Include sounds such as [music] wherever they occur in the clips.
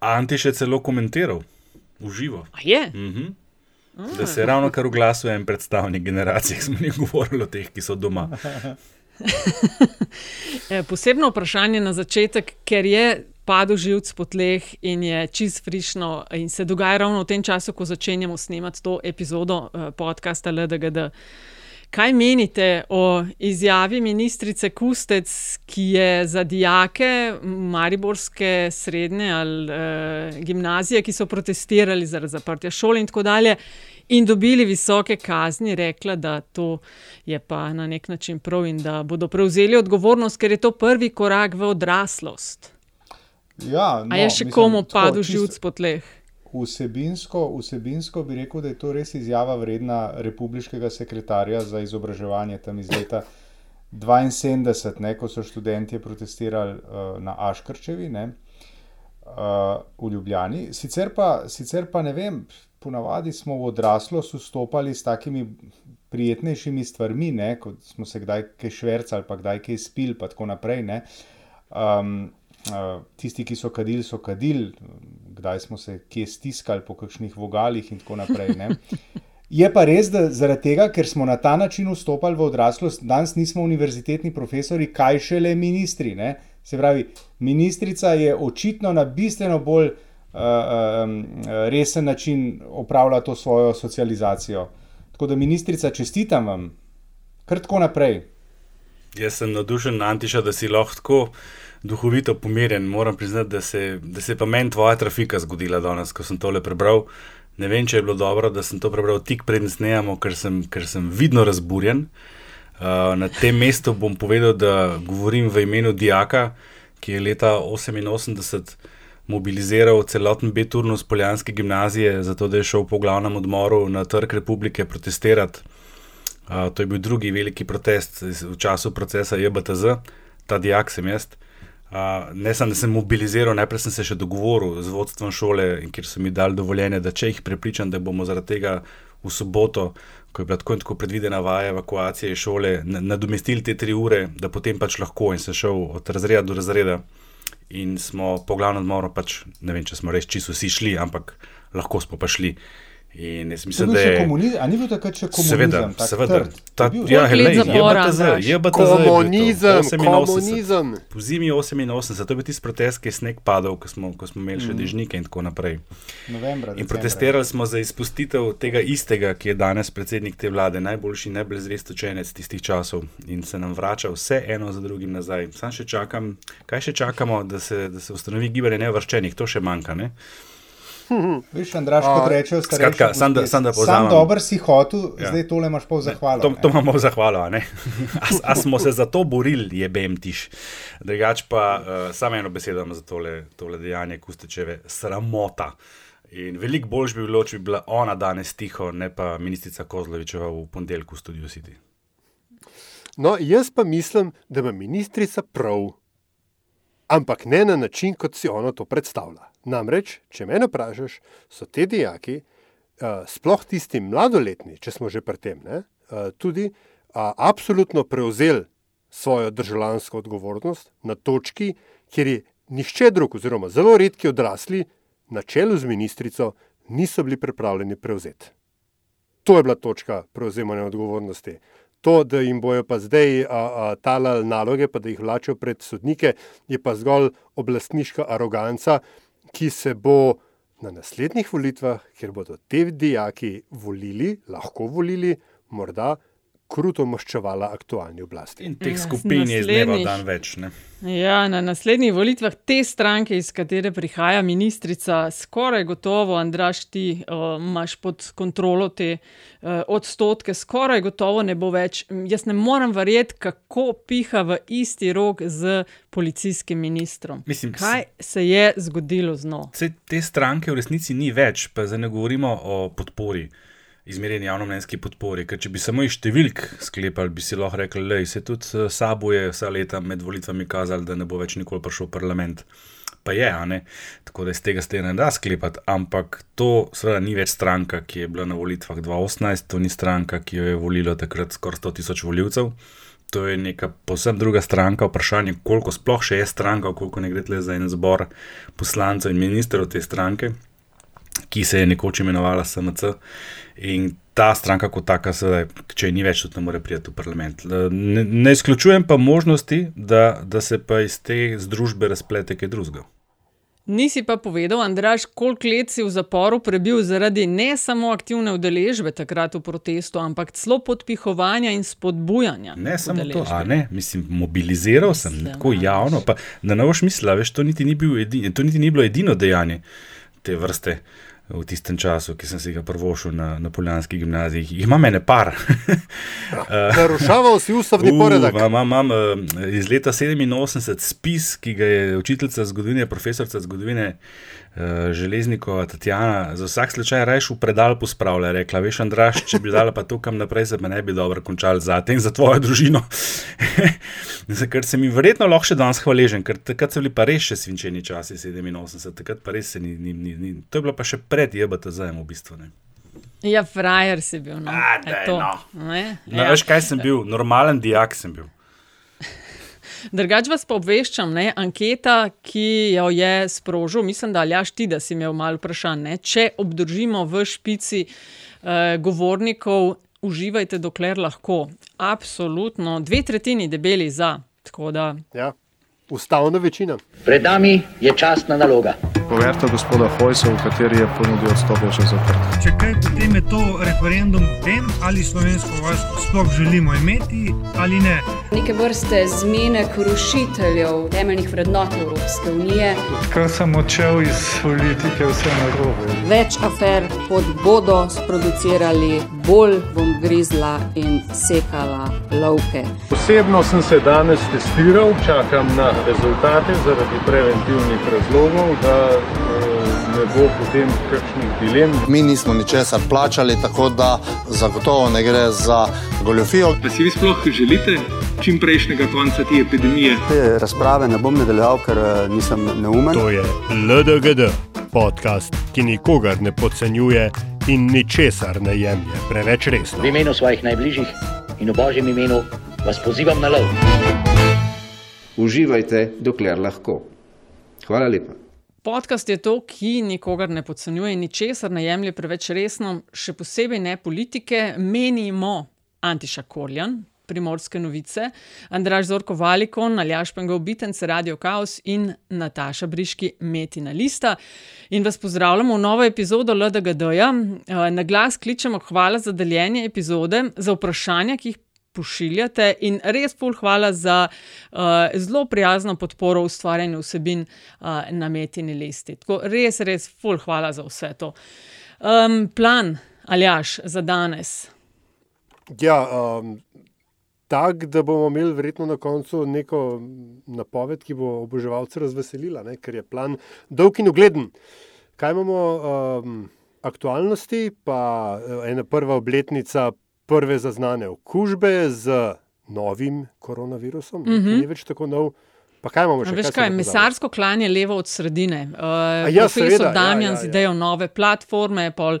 Antiš je celo komentiral v živo. A je? Mhm. Da se je ravno kar oglasil en predstavnik generacije, [laughs] smo jih govorili o teh, ki so doma. [laughs] E, Posebno vprašanje na začetek, ker je padel živc po tleh in je čist frišno, in se dogaja ravno v tem času, ko začenjamo snemati to epizodo eh, podcasta LDGD. Kaj menite o izjavi ministrice Kustec, ki je za dijake Mariborske srednje ali eh, gimnazije, ki so protestirali zaradi zaprtja šol in tako dalje, in dobili visoke kazni, rekla, da to je pa na nek način prav in da bodo prevzeli odgovornost, ker je to prvi korak v odraslost. Ja, no, A je še mislim, komu padel živc po tleh? Vsebinsko, vsebinsko bi rekel, da je to res izjava vredna republiškega sekretarja za izobraževanje tam iz leta 72, ne, ko so študenti protestirali uh, na Aškrčevi ne, uh, v Ljubljani. Sicer pa, sicer pa ne vem, ponavadi smo v odraslost vstopali s takimi prijetnejšimi stvarmi, ne, kot smo se kdaj kaj švercali, pa kdaj kaj spili, pa tako naprej. Ne. Um, Uh, tisti, ki so kadili, so kadili, kdaj smo se kje stiskali po kakšnih vogalih, in tako naprej. Ne? Je pa res, da zaradi tega, ker smo na ta način vstopali v odraslost, danes nismo univerzitetni profesori, kaj šele ministri. Ne? Se pravi, ministrica je očitno na bistveno bolj uh, um, resen način opravlja to svojo socializacijo. Tako da, ministrica, čestitam vam, kar tako naprej. Jaz sem navdušen, Antiša, da si lahko tako duhovito pomirjen. Moram priznati, da se, da se je pa meni tvoja trafika zgodila danes, ko sem tole prebral. Ne vem, če je bilo dobro, da sem to prebral tik pred snemamo, ker ker sem vidno razburjen. Uh, na tem mestu bom povedal, da govorim v imenu Dijaka, ki je leta 88 mobiliziral celoten B-turnus Poljanske gimnazije, zato da je šel po glavnem odmoru na Trg republike protestirati. Uh, to je bil drugi veliki protest v času procesa JBTZ, ta dijak sem jaz. Uh, ne samo, da sem mobiliziral, najprej sem se še dogovoril z vodstvom šole, kjer so mi dali dovoljenje, da če jih prepričam, da bomo zaradi tega v soboto, ko je bila tako in tako predvidena vaja evakuacije iz šole, na- nadomestili te tri ure, da potem pač lahko in sem šel od razreda do razreda. In smo po glavnem odmoru, pač, ne vem, če smo res čisto vsi šli, ampak lahko smo pa šli. In jaz je mislim, da še je. komunizem, a ni bil takrat še komunizem? Seveda, tak seveda. trd? Ta, Je ja, JBTZ, Andraž? JBTZ je to, Komunizem, 88. komunizem. Po zimi 88, to je bil tisti protest, ki je sneg padal, ko smo, ko smo imeli še dežnike in tako naprej. Novembra, In protestirali smo za izpustitev tega istega, ki je danes predsednik te vlade, najboljši, najbolj zvest učenec tistih časov in se nam vrača vse eno za drugim nazaj. Sam še čakam, kaj še čakamo, da se, da se ustanovi gibanje nevrščenih, to še manjka. Ne? Veš, Andraš, kot rečejo starejši. skratka, sam da- sam da Sam dober si hotel, Ja. zdaj tole imaš pa v zahvalo. To, ne. to imamo v zahvalo, a ne? A, a smo se za to borili, je BMTIš. Drugač pa uh, samo eno besedo za tole, tole dejanje Kustečeve, sramota. In veliko boljš bi bilo, če bi bila ona danes tiho, ne pa ministrica Kozlovičeva v ponedeljku v Studio City. No, jaz pa mislim, da ima ministrica prav, ampak ne na način, kot si ona to predstavlja. Namreč, če me vprašaš, so te dijaki, uh, sploh tisti mladoletni, če smo že pri tem, ne, uh, tudi absolutno prevzeli svojo državljansko odgovornost na točki, kjer je nihče drug, oziroma zelo redki odrasli, na čelu z ministrico, niso bili pripravljeni prevzeti. To je bila točka prevzemanja odgovornosti. To, da jim bojo pa zdaj a, a, talali naloge, pa da jih vlačijo pred sodnike, je pa zgolj oblastniška aroganca, ki se bo na naslednjih volitvah, kjer bodo te dijaki volili, lahko volili, morda kruto maščevala aktualni oblasti. In teh Ja, skupin je iz dneva v dan več. Ne? Ja, na naslednjih volitvah te stranke, iz katere prihaja ministrica, skoraj gotovo, Andraš, ti uh, imaš pod kontrolo te uh, odstotke, skoraj gotovo ne bo več. Jaz ne morem verjeti, kako piha v isti rok z policijskim ministrom. Mislim, Kaj se je zgodilo z njo? Te stranke v resnici ni več, pa zdaj ne govorimo o podpori, izmerjeni javnomnenjski podpori. Ker če bi samo iz številk sklepali, bi si lahko rekli, da se tudi eh, Sabo je vsa leta med volitvami kazal, da ne bo več nikoli prišel v parlament. Pa je, a ne. Tako da iz tega ste ne da sklepati, ampak to seveda ni več stranka, ki je bila na volitvah 2018, to ni stranka, ki jo je volilo takrat skoraj 100 tisoč voljivcev. to je neka posebno druga stranka. Vprašanje, koliko sploh še je stranka, koliko ne gre le za en zbor poslancev in ministrov te stranke, ki se je nekoč imenovala SMC. In ta stranka, kot taka, sedaj, če ni več, tudi ne more priti v parlament. Ne, ne izključujem pa možnosti, da, da se pa iz te združbe razplete kaj drugega. Nisi pa povedal, Andraš, koliko let si v zaporu prebil zaradi ne samo aktivne udeležbe takrat v protestu, ampak celo podpihovanja in spodbujanja. Ne samo to, a ne, mislim, mobiliziral sem Mislim, tako javno. Pa, da ne boš mislila, veš, to niti ni, edin, to niti ni bilo edino dejanje te vrste v tistem času, ki sem si ga prvošil na, na Poljanski gimnaziji. Jih ima mene par. [laughs] Narušaval si ustavni poredek. Imam, imam eh, iz leta 87 spis, ki ga je učiteljica zgodovine, profesorica zgodovine. Uh, Železnikova Tatjana za vsak slučaj reš v predal pospravlja. Rekla, veš, Andraš, če bi dala pa to kam naprej, se me ne bi dobro končal za te in za tvojo družino. [laughs] ker se mi verjetno lahko še danes hvaležen, ker takrat so bili pa res še svinčeni časi, 87, takrat pa res se ni, ni, ni, ni. To je bilo pa še pred JBTZ-em v bistvu. Ne. Ja, frajer si bil. No. A, daj, no. Ne? No, ja. Veš, kaj sem bil? Normalen dijak sem bil. [laughs] Drugač vas pa obveščam, ne? anketa, ki jo je sprožil, mislim, da aljaš ti, da si imel malo vprašanj. Če obdržimo v špici eh, govornikov uživajte, dokler lahko. Absolutno, dve tretjini debeli za. Da... Ja, ustavna večina. Pred nami je časna naloga. Poverta gospoda Hojsa, v kateri je ponudil odstop, še zaprt. Če kaj, potem je to referendum o tem, ali slovensko vojsko sploh želimo imeti ali ne. Neke vrste zmenek rušiteljev temeljnih vrednot Evropske unije. Kar sem odšel iz politike, vse na robu. Več afer pod bodo sproducirali, bolj bom grizla in sekala lovke. Osebno sem se danes testiral, čakam na rezultate zaradi preventivnih razlogov ne bo potem kakšnih dilem. Mi nismo ničesar plačali, tako da zagotovo ne gre za goljofijo. Pa si vi sploh želite čim prejšnjega konca te epidemije? Te razprave ne bom nadaljeval, ker eh, nisem neumen. To je LDGD, podcast, ki nikogar ne podcenjuje in ničesar ne jemlje preveč resno. V imenu svojih najbližjih in v božjem imenu vas pozivam na lov. Uživajte, dokler lahko. Hvala lepa. Podcast je to, ki nikogar ne podcenjuje, ničesar ne jemlje preveč resno, še posebej ne politike. Menimo Antiša Korjan, primorske novice, Andraš Zorko Valikon, Aljaš Pengov Bitence, Radio Chaos in Nataša Briški, Metina Lista. In vas pozdravljamo v novo epizodo LDGD-ja. Na glas kličemo hvala za deljenje epizode, za vprašanja, ki jih pošiljate. In res, pol hvala za uh, zelo prijazno podporo ustvarjanju vsebin uh, na metini listi. Tako, res, res, pol hvala za vse to. Um, plan, aljaš, za danes. Ja, um, tak, da bomo imeli verjetno na koncu neko napoved, ki bo oboževalce razveselila, ne? ker je plan dolg in ugleden. Kaj imamo? Um, Aktualnosti, pa ena prva obletnica prve zaznane okužbe z novim koronavirusom, mm -hmm. ni več tako nov. Pa kaj imamo še? Veš kaj, kaj mesarsko klanje levo od sredine. Uh, ja, profesor seveda, Damjan ja, ja, z ja. idejo nove platforme, pol,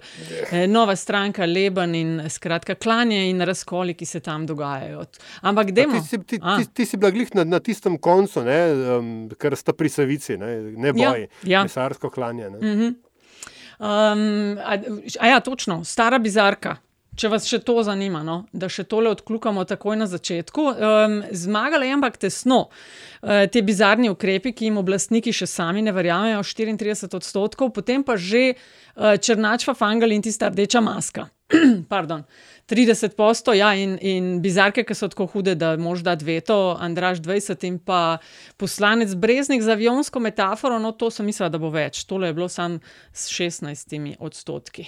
eh, nova stranka Leben in skratka klanje in razkoli, ki se tam dogajajo. Ampak demo. Ti, ti, ti, ti si bila glih na, na tistem koncu, ne, um, ker sta pri savici, ne, ne boj, ja, ja. mesarsko klanje. Mm -hmm. um, a, a ja, točno, stara bizarka. Če vas še to zanima, no? da še tole odkljukamo takoj na začetku. Um, zmagale je ampak tesno. Uh, te bizarni ukrepi, ki jim oblastniki še sami ne verjamejo, 34 odstotkov, potem pa že uh, črnačva fangal in tista rdeča maska. [clears throat] Pardon. 30 posto, ja, in, in bizarke, ki so tako hude, da mož da dveto, Andraš 20 in pa poslanec Breznik za avionsko metaforo, no to sem mislila, da bo več. Tole je bilo sam s 16 odstotki.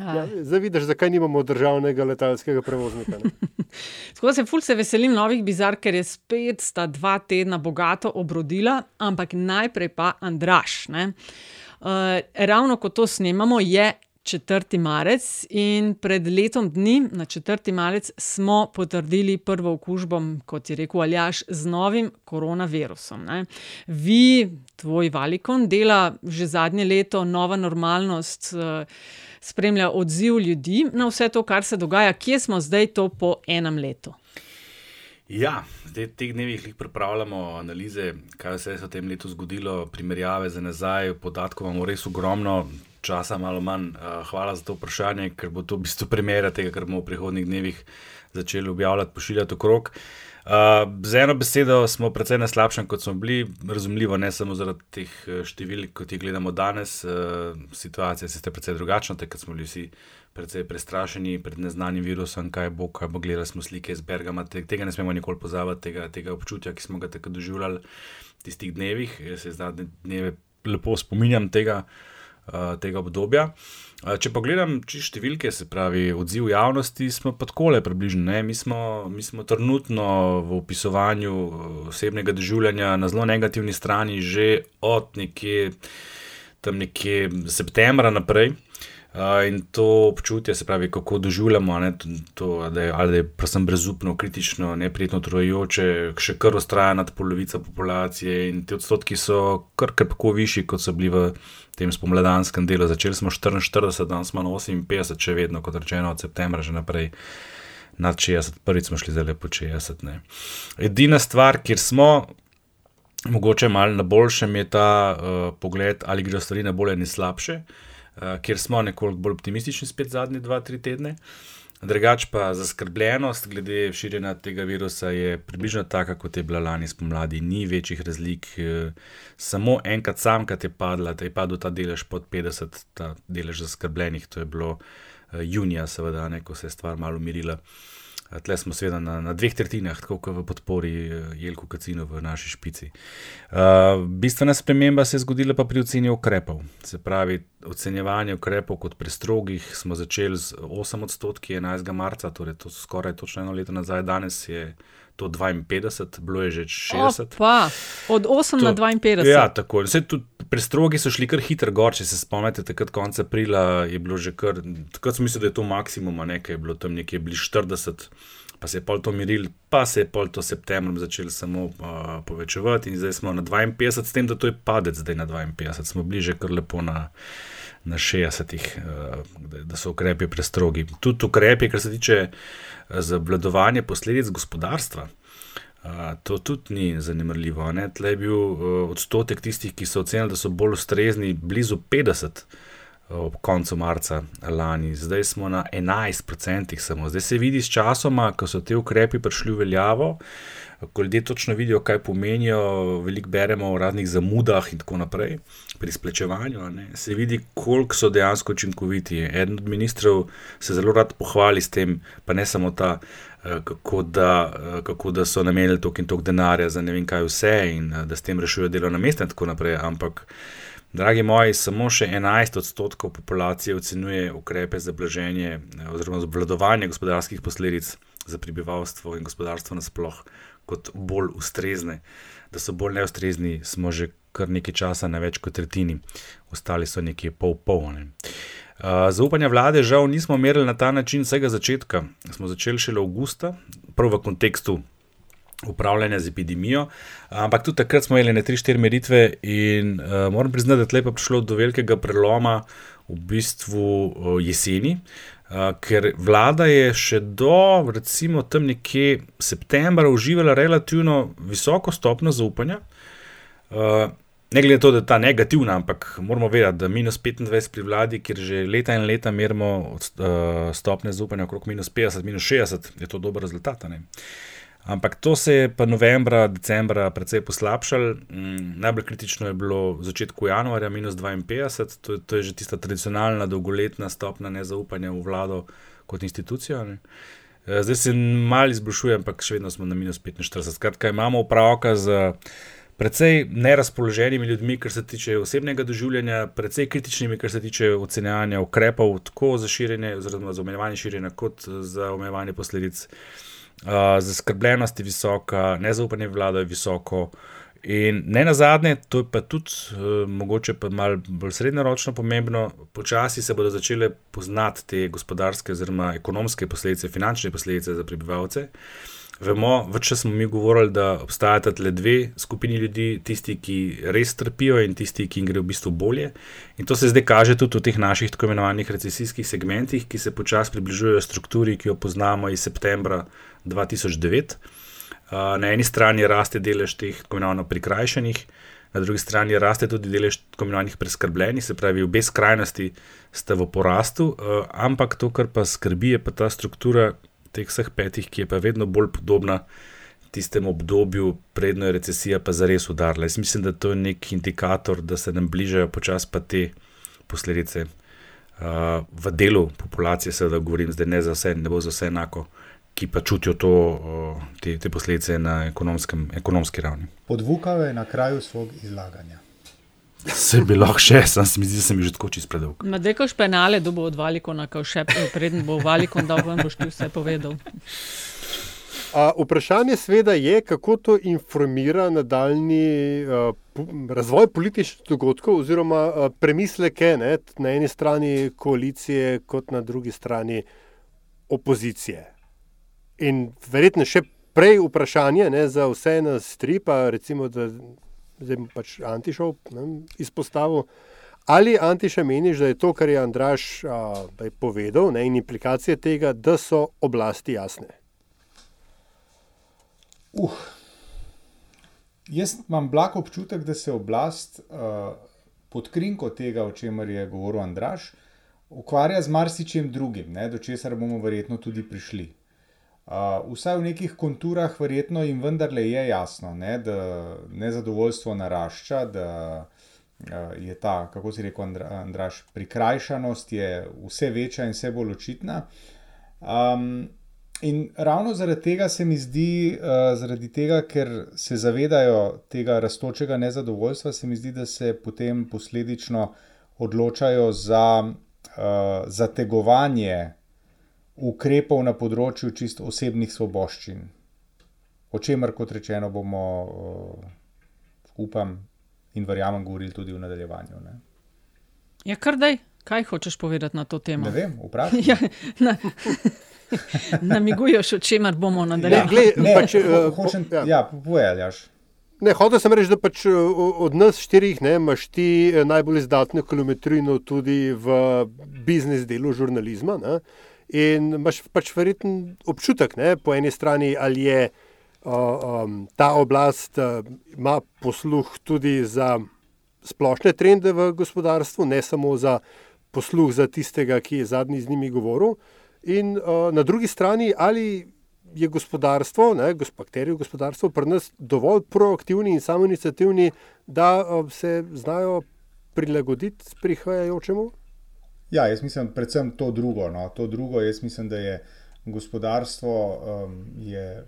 Ja, zdaj vidiš, zakaj nimamo državnega letalskega prevoznika. [laughs] Tako se fulj se veselim novih bizar, ker je spet sta dva tedna bogato obrodila, ampak najprej pa Andraš. Uh, ravno ko to snemamo, je 4. marec in pred letom dni, na 4. marec, smo potrdili prvo okužbo, kot je rekel Aljaš, z novim koronavirusom. Ne. Vi, tvoj Valikon, dela že zadnje leto nova normalnost. Uh, spremlja odziv ljudi na vse to, kar se dogaja, kje smo zdaj, to po enem letu. Ja, zdaj v teh dnevih jih pripravljamo analize, kaj se je v tem letu zgodilo, primerjave za nazaj, podatkov imamo res ogromno, časa malo manj. Hvala za to vprašanje, ker bo to v bistvu premjera tega, kar bomo v prihodnih dnevih začeli objavljati, pošiljati okrog. Uh, z eno besedo smo precej na slabšem, kot smo bili, razumljivo, ne samo zaradi teh številk, kot jih gledamo danes. Uh, situacija je sicer precej drugačna, takrat smo bili vsi precej prestrašeni pred neznanim virusom, kaj bo, kaj bo gledali smo slike iz Bergama. Tega ne smemo nikoli pozabiti, tega, tega občutja, ki smo ga takrat doživljali v tistih dnevih. Jaz se zadnje dneve lepo spominjam tega, uh, tega obdobja. Uh, če pogledam čisto številke, se pravi odziv javnosti, smo pa tako le približni. Mi smo, mi smo trenutno v opisovanju osebnega doživljanja na zelo negativni strani, že od nekje, nekje septembra naprej. Uh, in to občutje, se pravi, kako doživljamo, ne, to, da je, ali je predvsem brezupno, kritično, neprijetno, trojujoče, še kar ustraja nad polovico populacije, in ti odstotki so kar krpko višji, kot so bili v tem spomladanskem delu. Začeli smo 44, danes smo na 58, še vedno, kot rečeno, od septembra že naprej. Nad 60, prvič smo šli zelo po 60. Ne. Edina stvar, kjer smo, mogoče malo na boljšem, je ta uh, pogled, ali gredo stvari na bolje ali slabše. Uh, uh, kjer smo nekoliko bolj optimistični, spet zadnje dva, tri tedne. Drugač pa zaskrbljenost glede širjenja tega virusa je približno taka, kot je bila lani spomladi. Ni večjih razlik, eh, samo enkrat sam, kad je padla, da je padel ta delež pod 50, ta delež zaskrbljenih, to je bilo eh, junija, seveda, ne, ko se je stvar malo umirila. Tle smo seveda na, na dveh tretjinah, tako kot v podpori Jelku Kacinu v naši špici. Uh, bistvena sprememba se je zgodila pa pri oceni ukrepov. Se pravi, ocenjevanje ukrepov kot prestrogih smo začeli z 8 odstotki 11. marca, torej to skoraj točno eno leto nazaj, danes je to 52, bilo je že 60. Opa, od 8 to, na 52. Ja, tako. Vse tudi prestrogi so šli kar hitro gor, če se spomnite, takrat konec aprila je bilo že kar, takrat sem mislil, da je to maksimum, nekaj je bilo tam nekje bliž 40. Pa se je pol to miril, pa se je pol to septembrom začel samo uh, povečevati, in zdaj smo na 52, s tem, da to je padec, zdaj na 52, smo bliže kar lepo na, na 60, uh, da so ukrepi prestrogi. Tudi ukrepi, kar se tiče za obvladovanje posledic gospodarstva. Uh, to tudi ni zanimljivo. Tle je bil uh, odstotek tistih, ki so ocenili, da so bolj ustrezni, blizu 50 uh, ob koncu marca lani, zdaj smo na 11%. Samo. Zdaj se vidi s časoma, ko so te ukrepi prišli v veljavo, ko ljudje točno vidijo, kaj pomenijo, veliko beremo o raznih zamudah in tako naprej pri izplačevanju. Se vidi, koliko so dejansko učinkoviti. Eden od ministrov se zelo rad pohvali s tem, pa ne samo ta. Eh, kako da, eh, kako da so namenili toliko in toliko denarja za ne vem kaj vse, in eh, da s tem rešujejo delovna mesta, in tako naprej. Ampak, dragi moji, samo še 11 odstotkov populacije ocenjuje ukrepe za blaženje oziroma za obvladovanje gospodarskih posledic za prebivalstvo in gospodarstvo nasploh kot bolj ustrezne. Da so bolj neustrezni, smo že kar nekaj časa na več kot tretjini, ostali so nekje pol-polne. Uh, zaupanja vlade, žal, nismo merili na ta način vsega začetka. Smo začeli šele avgusta, prav v kontekstu upravljanja z epidemijo, ampak tudi takrat smo imeli ne tri, štiri meritve in uh, moram priznati, da je prišlo do velikega preloma v bistvu uh, jeseni. Uh, ker vlada je še do, recimo, tam nekje septembra uživala relativno visoko stopno zaupanja, uh, Ne glede na to, da je ta negativna, ampak moramo vedeti, da minus 25 pri vladi, kjer že leta in leta merimo uh, stopne zaupanja okrog minus 50, minus 60, je to dober rezultat. Ne? Ampak to se je pa novembra, decembra precej poslabšalo. Mm, najbolj kritično je bilo v začetku januarja, minus 52, to, to je že tista tradicionalna dolgoletna stopna nezaupanja v vlado kot institucijo. Ne? Eh, zdaj se malo izboljšuje, ampak še vedno smo na minus 45. Skratka, imamo upravka z precej nerazpoloženimi ljudmi, kar se tiče osebnega doživljanja, precej kritičnimi, kar se tiče ocenjevanja ukrepov, tako za širjenje, oziroma za omejevanje širjenja, kot za omejevanje posledic. Uh, zaskrbljenost je visoka, nezaupanje vlado je visoko. In ne na zadnje, to je pa tudi uh, mogoče pa malo bolj srednjeročno pomembno, počasi se bodo začele poznati te gospodarske oziroma ekonomske posledice, finančne posledice za prebivalce. Vemo, več smo mi govorili, da obstajata le dve skupini ljudi, tisti, ki res trpijo in tisti, ki jim gre v bistvu bolje. In to se zdaj kaže tudi v teh naših tako imenovanih recesijskih segmentih, ki se počasi približujejo strukturi, ki jo poznamo iz septembra 2009. Uh, na eni strani raste delež teh tako imenovanih prikrajšanih, na drugi strani raste tudi delež tako imenovanih preskrbljenih, se pravi, obe skrajnosti sta v porastu, uh, ampak to, kar pa skrbi, je pa ta struktura teh vseh petih, ki je pa vedno bolj podobna tistemu obdobju, predno je recesija pa zares udarila. Jaz mislim, da to je nek indikator, da se nam bližajo počasi pa te posledice. Uh, v delu populacije, seveda, govorim, zdaj ne za vse, ne bo za vse enako, ki pa čutijo to, te, te posledice na ekonomski ravni. Podvukave na kraju svog izlaganja. Se bi lahko še, sem se mi zdi, da sem že tako čist predolg. Na dekaš penale, da bo od Valikona, ko še preden bo Valikon dal, vam boš ti vse povedal. A, vprašanje sveda je, kako to informira nadaljni uh, razvoj političnih dogodkov oziroma uh, premisleke ne, na eni strani koalicije, kot na drugi strani opozicije. In verjetno še prej vprašanje ne, za vse nas tri, pa recimo, da zdaj pač Antišov izpostavil. Ali Antiša meniš, da je to, kar je Andraš a, je povedal, ne, in implikacije tega, da so oblasti jasne? Uh. Jaz imam blag občutek, da se oblast uh, pod krinko tega, o čemer je govoril Andraš, ukvarja z marsičem drugim, ne, do česar bomo verjetno tudi prišli. Uh, vsaj v nekih konturah, verjetno jim vendarle je jasno, ne, da nezadovoljstvo narašča, da uh, je ta, kako si rekel, Andra, Andraš, prikrajšanost je vse večja in vse bolj očitna. Um, In ravno zaradi tega se mi zdi, uh, zaradi tega, ker se zavedajo tega raztočega nezadovoljstva, se mi zdi, da se potem posledično odločajo za uh, zategovanje ukrepov na področju čisto osebnih svoboščin. O čemer, kot rečeno, bomo, uh, upam in verjamem, govorili tudi v nadaljevanju. Ne? Ja, kar daj, kaj hočeš povedati na to temo? Ne vem, vprašaj. [laughs] Ja, [laughs] Namiguješ, o čemer bomo nadaljevali. Pač, uh, ja, povedal. Ne, hotel sem reči, da pač od nas štirih ne, imaš ti eh, najbolj izdatno kilometrino tudi v biznis delu žurnalizma. Ne, in imaš pač verjeten občutek, ne, po eni strani, ali je uh, um, ta oblast uh, ima posluh tudi za splošne trende v gospodarstvu, ne samo za posluh za tistega, ki je zadnji z njimi govoril. In uh, na drugi strani, ali je gospodarstvo, bakterije v gospodarstvu, pri nas dovolj proaktivni in samoinicijativni, da uh, se znajo prilagoditi prihajajočemu? Ja, jaz mislim, predvsem to drugo. No. To drugo, jaz mislim, da je gospodarstvo um, je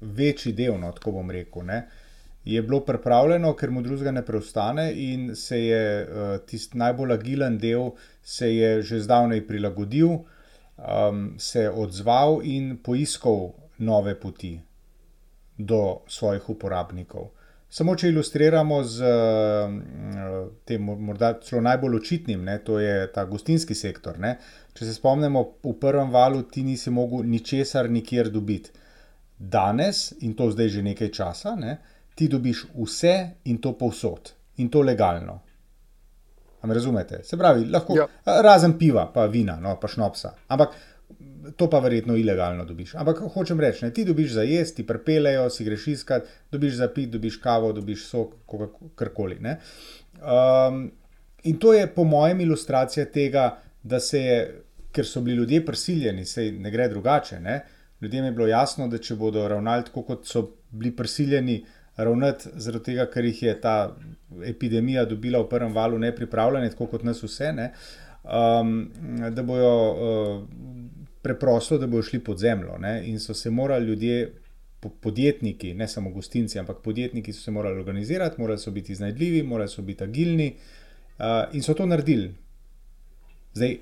večji del, no, tako bom rekel. Ne. Je bilo pripravljeno, ker mu drugega ne preostane, in se je uh, tisti najbolj agilen del, se je že zdavnaj prilagodil um, se odzval in poiskal nove poti do svojih uporabnikov. Samo če ilustriramo z uh, tem, morda celo najbolj očitnim, ne, to je ta gostinski sektor. Ne. Če se spomnimo, v prvem valu ti nisi mogel ničesar nikjer dobiti. Danes, in to zdaj že nekaj časa, ne, ti dobiš vse in to povsod, in to legalno. Am razumete? Se pravi, lahko ja. razen piva, pa vina, no, pa šnopsa. Ampak to pa verjetno ilegalno dobiš. Ampak hočem reči, ne, ti dobiš za jesti, ti prepelejo, si greš iskat, dobiš za pit, dobiš kavo, dobiš sok, karkoli. Um, in to je po mojem ilustracija tega, da se je, ker so bili ljudje prisiljeni, se ne gre drugače. Ne? Ljudem je bilo jasno, da če bodo ravnali tako, kot so bili prisiljeni ravnati, zaradi tega, ker jih je ta epidemija dobila v prvem valu nepripravljene, tako kot nas vse, ne, um, da bojo uh, preprosto, da bojo šli pod zemljo. Ne, in so se morali ljudje, podjetniki, ne samo gostinci, ampak podjetniki so se morali organizirati, morali so biti iznajdljivi, morali so biti agilni uh, in so to naredili. Zdaj,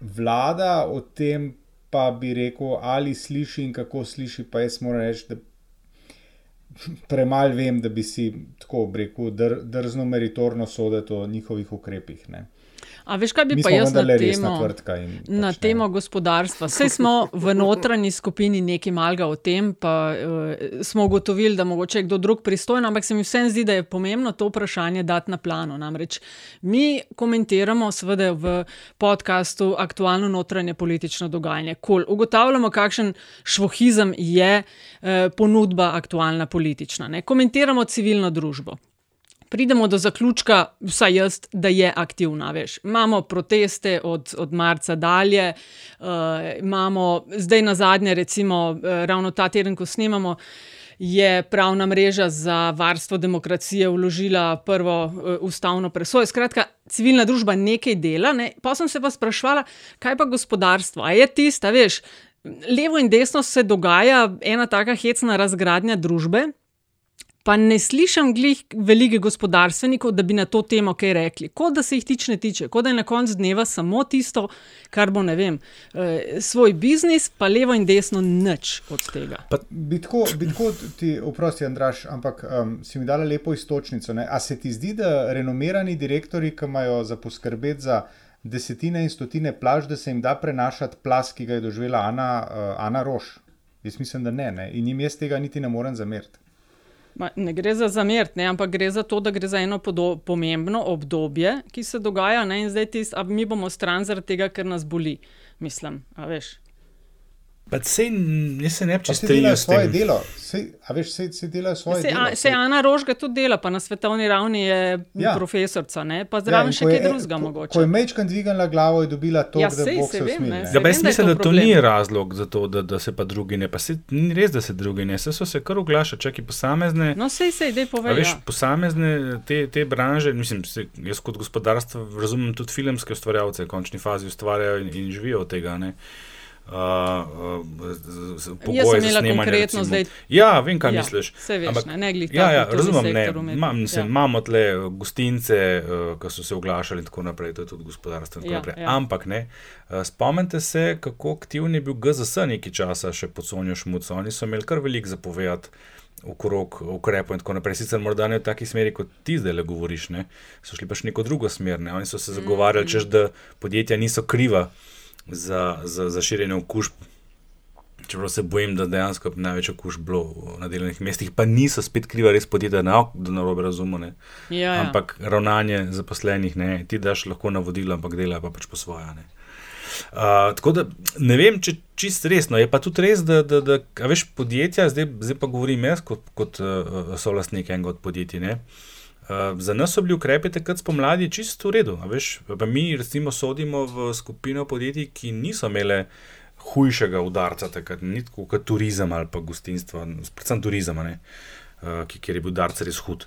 vlada o tem pa bi rekel, ali sliši in kako sliši, pa jaz moram reči, da premalo vem, da bi si tako rekel, dr, drzno meritorno soditi o njihovih ukrepih. Ne. A veš, kaj bi Mi pa jaz na temo, in na pač temo gospodarstva? Sej smo v notranji skupini nekaj malega o tem, pa uh, smo ugotovili, da mogoče je kdo drug pristojen, ampak se mi vsem zdi, da je pomembno to vprašanje dati na plano. Namreč mi komentiramo, seveda v podkastu, aktualno notranje politično dogajanje. Kol, ugotavljamo, kakšen švohizem je uh, ponudba aktualna politična. Ne? Komentiramo civilno družbo. Pridemo do zaključka, vsaj jaz, da je aktivna. Veš. Imamo proteste od, od marca dalje, uh, imamo zdaj na zadnje, recimo, uh, ravno ta teden, ko snemamo. Je pravna mreža za varstvo demokracije vložila prvo uh, ustavno presojo. Skratka, civilna družba nekaj dela. Ne? Pa sem se pa sprašvala, kaj pa gospodarstvo? A je tista, veš, levo in desno se dogaja ena taka hecna razgradnja družbe, pa ne slišim glih velikih gospodarstvenikov, da bi na to temo kaj rekli. Kot da se jih tič ne tiče, kot da je na koncu dneva samo tisto, kar bo, ne vem, eh, svoj biznis, pa levo in desno nič od tega. Bi tako, bi tako ti, oprosti, Andraš, ampak um, si mi dala lepo istočnico. Ne? A se ti zdi, da renomirani direktori, ki imajo za poskrbeti za desetine in stotine plaž, da se jim da prenašati plas, ki ga je doživela Ana, uh, Ana Roš? Jaz mislim, da ne, ne. In jim jaz tega niti ne morem zameriti. Ma, ne gre za zamert, ne, ampak gre za to, da gre za eno pomembno obdobje, ki se dogaja, ne, in zdaj tist, mi bomo stran zaradi tega, ker nas boli. Mislim, a veš. Pa sej, se ne bi delajo strinjal svoje delo, sej, a veš, se, se delajo svoje Se, delo. a, se Ana Rožga tudi dela, pa na svetovni ravni je Ja. ja. profesorica, ne? pa zraven in ja, še kaj e- drugega ko- mogoče. Ko je Mečkan dvignila glavo, je dobila to, Ja, da sej, sej se vem. Ja, pa jaz da mislim, da to problem. ni razlog za to, da, da se pa drugi ne. Pa se, ni res, da se drugi ne. Se so se kar oglašali, čak in posamezne. No, sej, sej, dej A povej. veš, Ja. posamezne te, te branže, mislim, se, jaz kot gospodarstvo razumem tudi filmske ustvarjalce, v končni fazi ustvarjajo in, in živijo od tega. Ne? Uh, z- z- pogoje sem imela konkretno recimo. zdaj- Ja, vem, kaj Ja, misliš. saj veš, ne, ne glih ja, ja, razumem, ne. Imam, mislim, Ja. imamo tle uh, gostince, uh, ki so se oglašali in tako naprej, to je tudi gospodarstvo. in tako Ja, naprej. ja. Ampak ne, uh, spomnite se, kako aktiven je bil GZS nekaj časa še pod Sonjo Šmuco. Oni so imeli kar veliko zapovedati. Okrog ukrepov in tako naprej. Sicer morda ne v taki smeri, kot ti zdaj le govoriš, ne? so šli pa še neko drugo smer. Ne? Oni so se zagovarjali, Mm. češ, da podjetja niso kriva za, za, za širjenje okužb. Čeprav se bojim, da dejansko je največ okužb bilo na delovnih mestih, pa niso spet kriva res podjetja, na, da narobe razumemo. Ja, ja. Ampak ravnanje zaposlenih, ne, ti daš lahko navodila, ampak dela pa pač po svoje. Uh, tako da ne vem, če čist resno. Je pa tudi res, da, da, da veš, podjetja, zdaj, zdaj pa govorim jaz kot, kot uh, solastnik enega od podjetij. Ne, Uh, za nas so bili ukrepi takrat spomladi čisto v redu. Veš, pa mi recimo sodimo v skupino podjetij, ki niso imele hujšega udarca, takrat, ni tako kot turizem ali pa gostinstvo, predvsem turizem, ne, uh, ki- kjer je bil udarc res hud.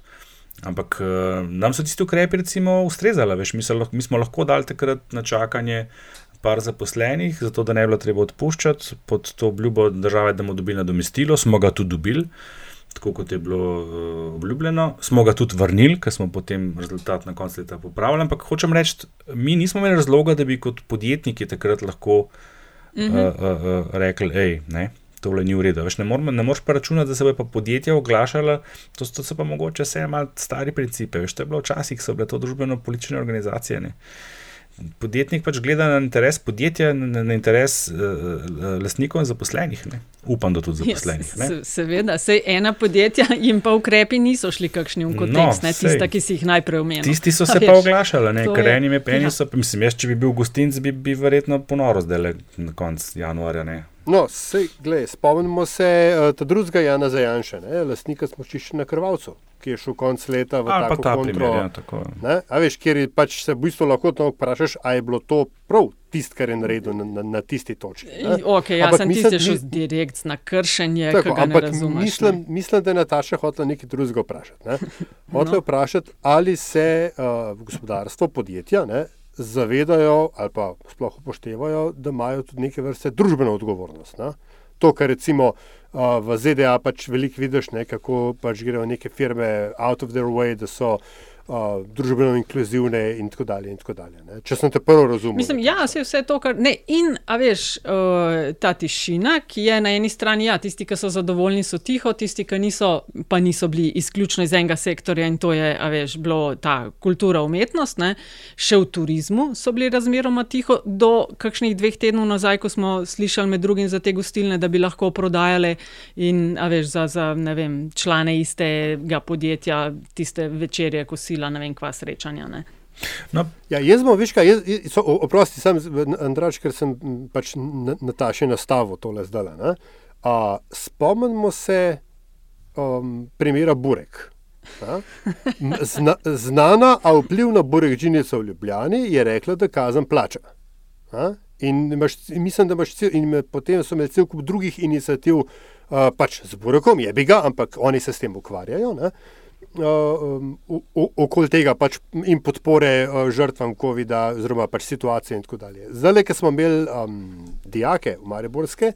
Ampak uh, nam so tisti ukrepi recimo ustrezali, veš, mi, lahko- mi smo lahko dali takrat na čakanje par zaposlenih, zato da ne bi bilo treba odpuščati pod to obljubo države, da bomo dobili nadomestilo, smo ga tudi dobili. Tako kot je bilo uh, obljubljeno, smo ga tudi vrnili, ker smo potem rezultat na koncu leta popravili. Ampak hočem reči, mi nismo imeli razloga, da bi kot podjetniki takrat lahko Mhm. uh, uh, uh, rekli, hej, ne. Tole ni v redu. Veš, ne, moramo, ne moreš pa računati, da se bo pa podjetja oglašala, to, to so pa mogoče vse malo stari principe. Veš, to je bilo včasih, so bile to družbeno-politične organizacije. Ne. Podjetnik pač gleda na interes podjetja, na, na interes uh, lastnikov in zaposlenih. Ne. Upam, da tudi zaposlenih. Se, seveda, sej ena podjetja jim pa ukrepi niso šli kakšni v kontekst, No, no, tista, sej. ki si jih najprej omenil. Tisti so se pa oglašali, ne, ker enim je eni Ja. so, mislim, jaz, če bi bil gostinc, bi, bi verjetno ponoro zdaj le na koncu januarja. Ne. No, sej, glej, spomnimo se uh, drugega Jana Zajanša, ne, lastnika smočišča na Krvavcu, ki je šel konc leta v Ali pa tako ta kontro. primer, ja, tako. Ne, a veš, kjer je pač se v bistvu lahko vprašaš, a je bilo to prav tisto, kar je naredil na, na, na tisti točki. ne. Okay, ja, Ampak sem tisti šel direkt na kršenje, Tako, ne ampak razumeš. mislim, mislim, da je Nataša hotela nekaj drugega vprašati. Ne? [laughs] Hotela no. vprašati, ali se uh, gospodarstvo, podjetja ne, zavedajo ali pa sploh upoštevajo, da imajo tudi neke vrste družbeno odgovornost. Ne? To, kar recimo uh, v ZDA pač veliko vidiš, ne, kako pač grejo neke firme out of their way, da so uh, družbeno inkluzivne in tako dalje. In tako dalje. Če sem te prvo razumel. Mislim, ja, se vse to, kar. Ne, in, a veš, uh, ta tišina, ki je na eni strani, ja, tisti, ki so zadovoljni, so tiho, tisti, ki niso, pa niso bili izključno iz enega sektorja in to je, a veš, bilo ta kultura, umetnost. Ne. Še v turizmu so bili razmeroma tiho, do kakšnih dveh tednov nazaj, ko smo slišali med drugim za te gostilne, da bi lahko prodajale in, a veš, za, za ne vem, člane istega podjetja tiste večerje, kosila, ne vem, kva srečanja. Ne. No. Ja, jaz bom, veš, kaj, jaz, jaz, so, oprosti, sem Andrač, ker sem pač Nataši nastavil tole zdaj. Spomnimo se um, primera Burek. Zna, znana, a vplivna Burekžinica v Ljubljani je rekla, da kazen plača. A? In, imaš, in mislim, da imaš cel, in potem so imeli cel kup drugih inicijativ, uh, pač z Burekom, je bi ga, ampak oni se s tem ukvarjajo. Uh, okoli tega pač in podpore uh, žrtvam COVID-a, oziroma pač situacije in tako dalje. Zdaj, ki smo imeli um, dijake v Mariborske,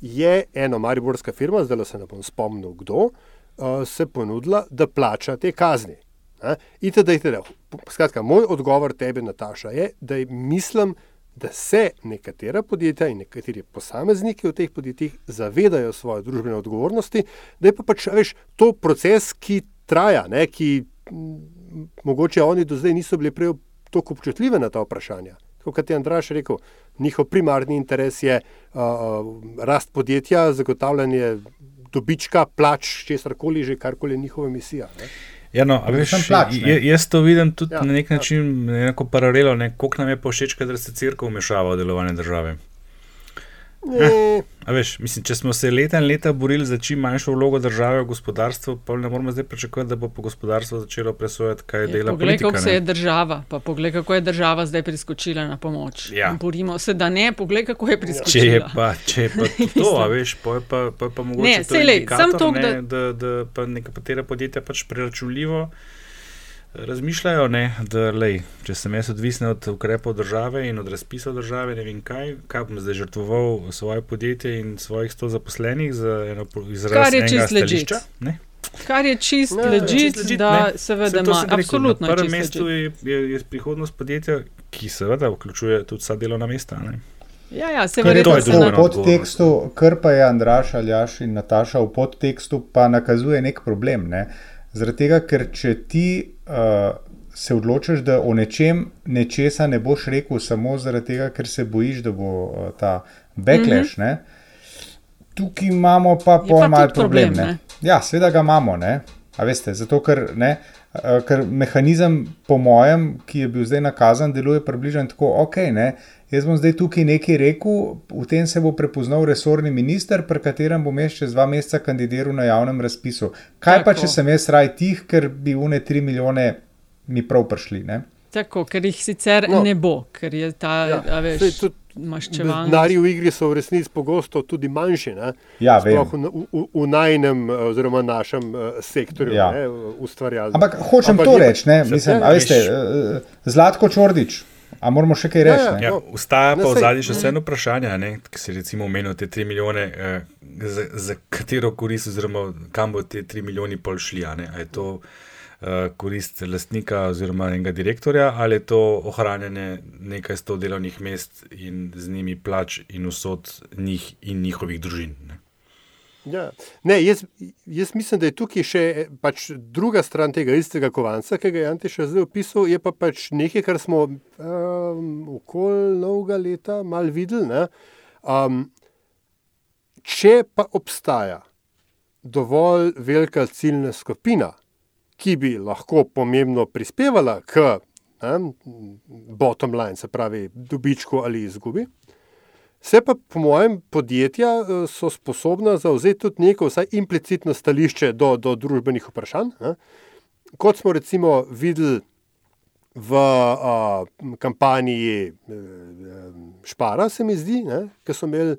je ena mariborska firma, zdaj se ne bom spomnil, kdo, uh, se ponudila, da plača te kazni. Itd., itd. Skratka, moj odgovor tebi, Nataša, je, da mislim, da se nekatera podjetja in nekateri posamezniki v teh podjetjih zavedajo svoje družbene odgovornosti, da je pa pač veš, to proces, ki traja, ne, ki m, mogoče oni do zdaj niso bili prej tako občutljivi na ta vprašanja. Kot je Andraš rekel, njihov primarni interes je uh, rast podjetja, zagotavljanje dobička, plač, česar koli že, karkoli je njihova misija. Ne. Ja, no, veš, plač, jaz to vidim tudi ja, na nek način, ja. neko paralelo, ne, koliko nam je pa všeč, da se crkva vmešava v delovanje države. Eh, veš, mislim, če smo se leta in leta borili za čim manjšo vlogo države v gospodarstvu, pa ne moramo zdaj pričakovati, da bo po gospodarstvu začelo presojati, kaj je dela. Poglej, kako se je država, pa poglej, kako je država zdaj priskočila na pomoč. Ja. Borimo se, da ne, poglej, kako je priskočila. Če je pa, če je pa [laughs] to, a veš, pa je pa, pa, pa mogoče ne, to lej, to, ne, da, da, da pa nekatera podjetja pač preračunljivo razmišljajo, ne, da lej, če sem jaz odvisen od ukrepov države in od razpisov države, ne vem kaj, kaj bom zdaj žrtvoval svoje podjetje in svojih sto zaposlenih za eno. Kar je čist ležit. Kar je čist ležit, da ne. seveda ima absolutno. Na prvem mestu je, je, je prihodnost podjetja, ki seveda vključuje tudi vsa delovna mesta. Ne. Ja, ja, se verjetno v podtekstu, kar pa je Andraš, Aljaš in Nataša v podtekstu, pa nakazuje nek problem. Ne? Zaradi tega, ker če ti uh, se odločiš, da o nečem nečesa ne boš rekel, samo zaradi tega, ker se bojiš, da bo uh, ta backlash. Mm -hmm. Tukaj imamo pa pol malo problem. problem ja, seveda ga imamo. Veste, zato, ker, ne, ker mehanizem, po mojem, ki je bil zdaj nakazan, deluje približno tako, ok. Ne, Jaz bom zdaj tukaj nekaj rekel, v tem se bo prepoznal resorni minister, pri katerem bom jaz čez dva meseca kandidiral na javnem razpisu. Kaj Tako. pa, če sem jaz raj tih, ker bi une tri milijone mi prav prišli? Ne? Tako, ker jih sicer no. ne bo, ker je ta, ja. veš, maščevalnost. Denarji v igri so v resnici pogosto tudi manjši. Ja, v, v, v najnem, oziroma našem uh, sektorju, ja. ustvarjalnem. Ampak hočem Ampak to reči, mislim, veste, uh, Zlatko Čordič. A moramo še kaj reči? Ja, ja, ja, Ustaja pa v zadnji še vseeno vprašanje, ki se recimo omenil te 3 milijone, eh, za, za katero korist, oziroma kam bo te 3 milijoni pol šli. Ali je to eh, korist lastnika oziroma enega direktorja, ali je to ohranjanje nekaj sto delovnih mest in z njimi plač in usod njih in njihovih družin. Ne? Ja. Ne, jaz, jaz mislim, da je tukaj še pač druga stran tega istega kovanca, ki ga je Antiš zdaj opisal. Je pa pač nekaj, kar smo um, okoli novega leta mal videli. Um, če pa obstaja dovolj velika ciljna skupina, ki bi lahko pomembno prispevala k um, bottom line, se pravi, dobičku ali izgubi. Se pa, po mojem, podjetja eh, so sposobna zauzeti tudi neko, vsaj implicitno stališče do, do družbenih vprašanj. Ne? Kot smo recimo videli v a, kampanji e, Špara, se mi zdi, ki so imeli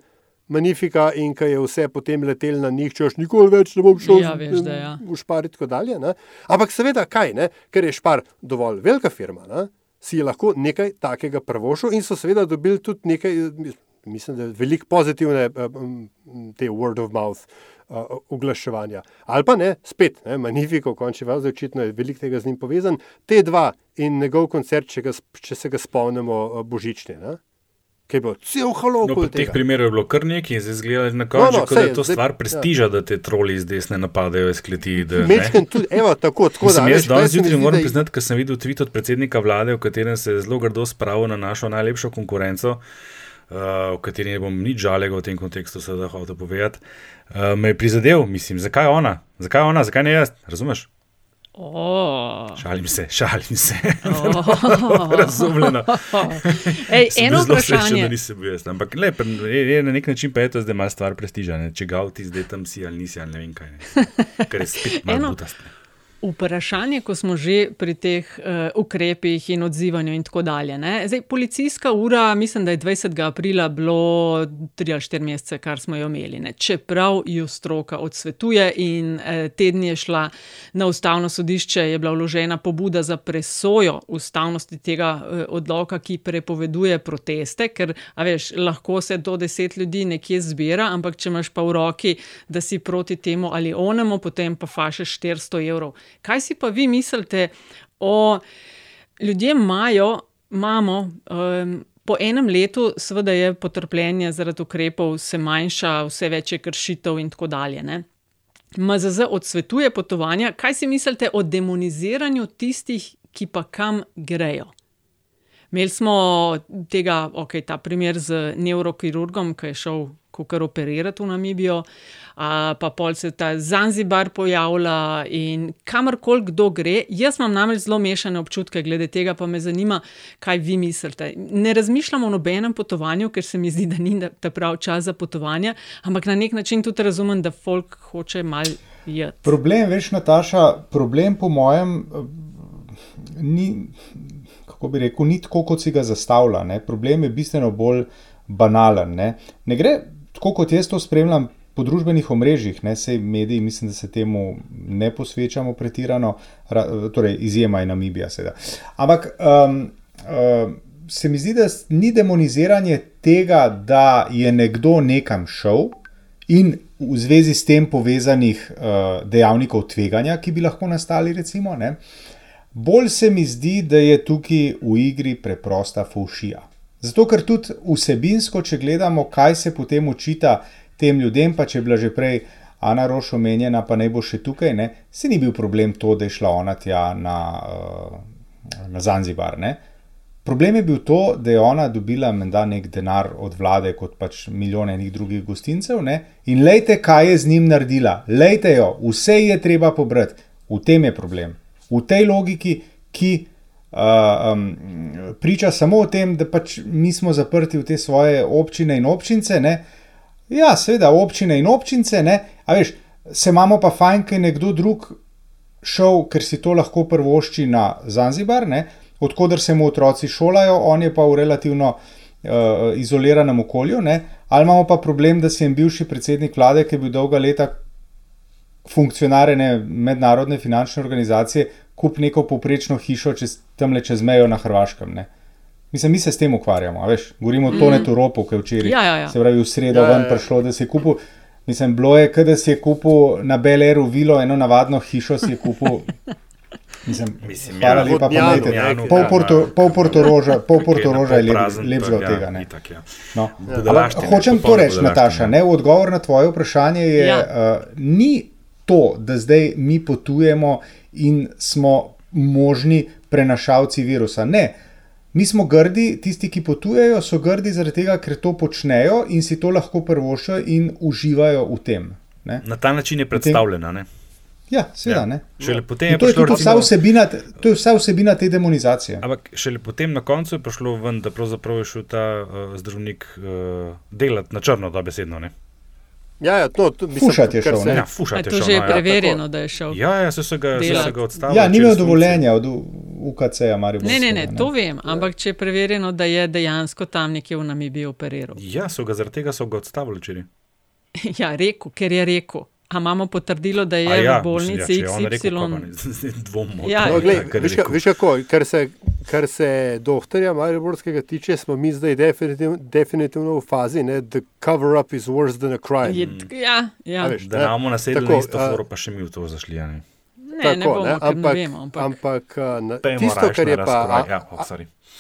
Manifika in ki je vse potem letel na njih, češ nikoli več ne bom šel ja, veš, da, ja. v Špar in tako dalje. Ne? Ampak seveda, kaj, ne? ker je Špar dovolj velika firma, ne? si je lahko nekaj takega prvošil in so seveda dobili tudi nekaj mislim, da veliko pozitivne te word of mouth uh, oglaševanja. Ali pa ne, spet, ne, Magnifiko, končni zdaj očitno je veliko tega z njim povezan, te dva in njegov koncert, če, ga, če se ga spomnimo, uh, božični. Ne? Ki je bil cel halop. No, teh primerih je bilo kar nekaj in zdaj zgleda na koncu, no, no, da je to zdaj, stvar prestiža, ja. da te troli iz desne napadajo iz kleti. Mečken tudi, evo, tako, tako da. Jaz danes zjutraj moram priznati, ker sem videl tweet od predsednika vlade, v katerem se je zelo grdo spravil na našo najlepšo konkurenco. Uh, v kateri ne bom nič žalega v tem kontekstu, da je hotel povedati, uh, me je prizadel, mislim, zakaj ona, zakaj ona, zakaj ne jaz, razumeš? Oh. Šalim se, šalim se. Oh. [laughs] Razumljeno. Ej, eno vprašanje. Srečen, da nisem bil jaz. Ampak le, je, na nek način pa je to zdaj malo stvar prestiža. Ne? Če ga vti zdaj tam si ali nisi ali ne vem kaj. Ne? Ker je spet malo butastne. Vprašanje, ko smo že pri teh uh, ukrepih in odzivanju, in tako dalje. Zdaj, policijska ura, mislim, da je 20. aprila bilo 3 ali 4 mesece, kar smo jo imeli. Ne? Čeprav jo stroka odsvetuje, in uh, teden je šla na ustavno sodišče, je bila vložena pobuda za presojo ustavnosti tega uh, odloka, ki prepoveduje proteste, ker veš, lahko se do 10 ljudi nekje zbira, ampak če imaš pa v roki, da si proti temu ali onemu, potem pa fašeš 400 evrov. Kaj si pa vi mislite o ljudeh, imajo, imamo. Um, Po enem letu, seveda, je potrpljenje zaradi ukrepov se manjša, vse več je kršitev, in tako dalje. Ne? MZZ odsvetuje potovanja. Kaj si mislite o demoniziranju tistih, ki pa kam grejo? Imeli smo tega, ok, ta primer z neurokirurgom, ki je šel kar operirati v Namibijo. Uh, pa pol se ta Zanzibar pojavlja in kamorkoli kdo gre. Jaz imam namreč zelo mešane občutke glede tega, pa me zanima, kaj vi mislite. Ne razmišljam o nobenem potovanju, ker se mi zdi, da ni ta pravi čas za potovanje, ampak na nek način tudi razumem, da folk hoče mal jeti. Problem, veš, Nataša, problem po mojem. Ni, kako bi rekel, ni tako, kot si ga zastavlja. Ne? Problem je bistveno bolj banalen. Ne, ne gre tako, kot jaz to spremljam, po družbenih omrežjih, ne vse mediji, mislim, da se temu ne posvečamo pretirano, torej izjema je Namibija, seveda. Ampak um, um, se mi zdi, da ni demoniziranje tega, da je nekdo nekam šel in v zvezi s tem povezanih uh, dejavnikov tveganja, ki bi lahko nastali, recimo. Ne? Bolj se mi zdi, da je tukaj v igri preprosta fušija. Zato, ker tudi vsebinsko, če gledamo, kaj se potem učita tem ljudem, pa če je bila že prej Ana Roš omenjena, pa ne bo še tukaj, ne, se ni bil problem to, da je šla ona tja na, uh, na Zanzibar. Ne. Problem je bil to, da je ona dobila menda nek denar od vlade, kot pač milijone nekih drugih gostincev. Ne? In lejte, kaj je z njim naredila, lejte jo, vse je treba pobrati. V tem je problem. V tej logiki, ki uh, um, priča samo o tem, da pač mi smo zaprti v te svoje občine in občince. Ne? Ja, seveda, občine in občince, ne, a veš, se imamo pa fajn, ker je nekdo drug šel, ker si to lahko prvošči na Zanzibar, ne, odkudar se mu otroci šolajo, on je pa v relativno uh, izoliranem okolju, ne, ali imamo pa problem, da si jim bivši predsednik vlade, ki je bil dolga leta funkcionar mednarodne finančne organizacije, kup neko poprečno hišo čez, tamle čez mejo na Hrvaškem. Ne. Mislim, mi se s tem ukvarjamo, veš, govorimo o mm. Tonetu Ropu, ki je včeraj, ja, ja, ja. se pravi, v sredo ja, ven ja, ja. prišlo, da si je kupil. Mislim, bilo je, da si je kupil na Beleru vilo, eno navadno hišo si je kupil. [laughs] Mislim, Mislim hvala ja, lepa, Janu, pa Janu, pol ja, porto, ja. pol portoroža, pol portoroža je lep, trg, od ja, tega. Ne? itak, ja. No. Ja. Ampak Hočem to reči. Nataša, ne, v odgovor na tvoje vprašanje je, Ja. uh, ni to, da zdaj mi potujemo in smo možni prenašalci virusa. Ne. Mi smo grdi, tisti, ki potujejo, so grdi zaradi tega, ker to počnejo in si to lahko prvošajo in uživajo v tem. Ne? Na ta način je predstavljena. Ne? Ja, seveda. Ja. ne. Šele potem je to je prišlo, tudi vsa recimo- vsebina, to je vsa vsebina te demonizacije. Ampak šele potem na koncu je prišlo ven, da pravzaprav je šel ta uh, zdravnik uh, delati na črno, da besedno. Ne? Ja, ja, to, to, mislim, Fušat je šel, se- ne? Ja, A fušat je to šel. že je no, ja. preverjeno, da je šel. Ja, ja, so se ga, so se ga odstavili. Ja, ni imel dovoljenja od UKC-ja, Maribor. Ne, ne, ne, to vem, ampak če je preverjeno, da je dejansko tam nekje v Namibiji operiral. Ja, so ga zaradi tega so ga odstavili včeraj. [laughs] Ja, rekel, ker je rekel. A imamo potrdilo, da je A ja, v bolnici mislim, ja, če je on rekel, XY? ne, [laughs] Dvom. Ja, tem, No, glej, rekel. veš kako, kar se, kar se doktorja Mariborskega tiče, smo mi zdaj definitiv, definitivno v fazi, da the cover up is worse than a crime. Je, ja, ja. Veš, da imamo na isto foro, pa še mi v to zašli. Ne, tako, ne, bomo, ne, ampak, ne vemo, ampak, ampak na, tisto, kar je pa. Ja, oh,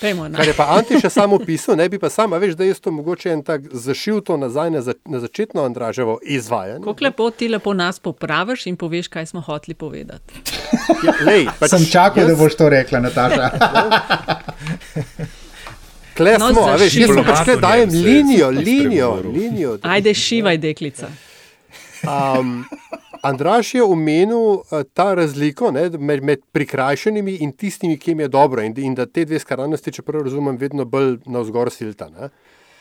Pejmo, kar je pa Antiša samo opisal, ne bi pa sam, veš, da je to mogoče en tak zašil to nazaj na, za, na začetno Andraževo izvajanje. Kako lepo ti lepo nas popraviš in poveš, kaj smo hoteli povedati. Ja, lej, pač Sem čakal, jaz... da boš to rekla, Nataša. [laughs] Kle no, smo, veš, jaz sem pač kle dajem linijo, linijo, linijo. Ajde, šivaj, deklica. Um, Andraš je omenil uh, ta razliko ne, med, med prikrajšanimi in tistimi, ki jim je dobro, in, in da te dve skrajnosti, če prav razumem, vedno bolj na vzgor silta. Ne.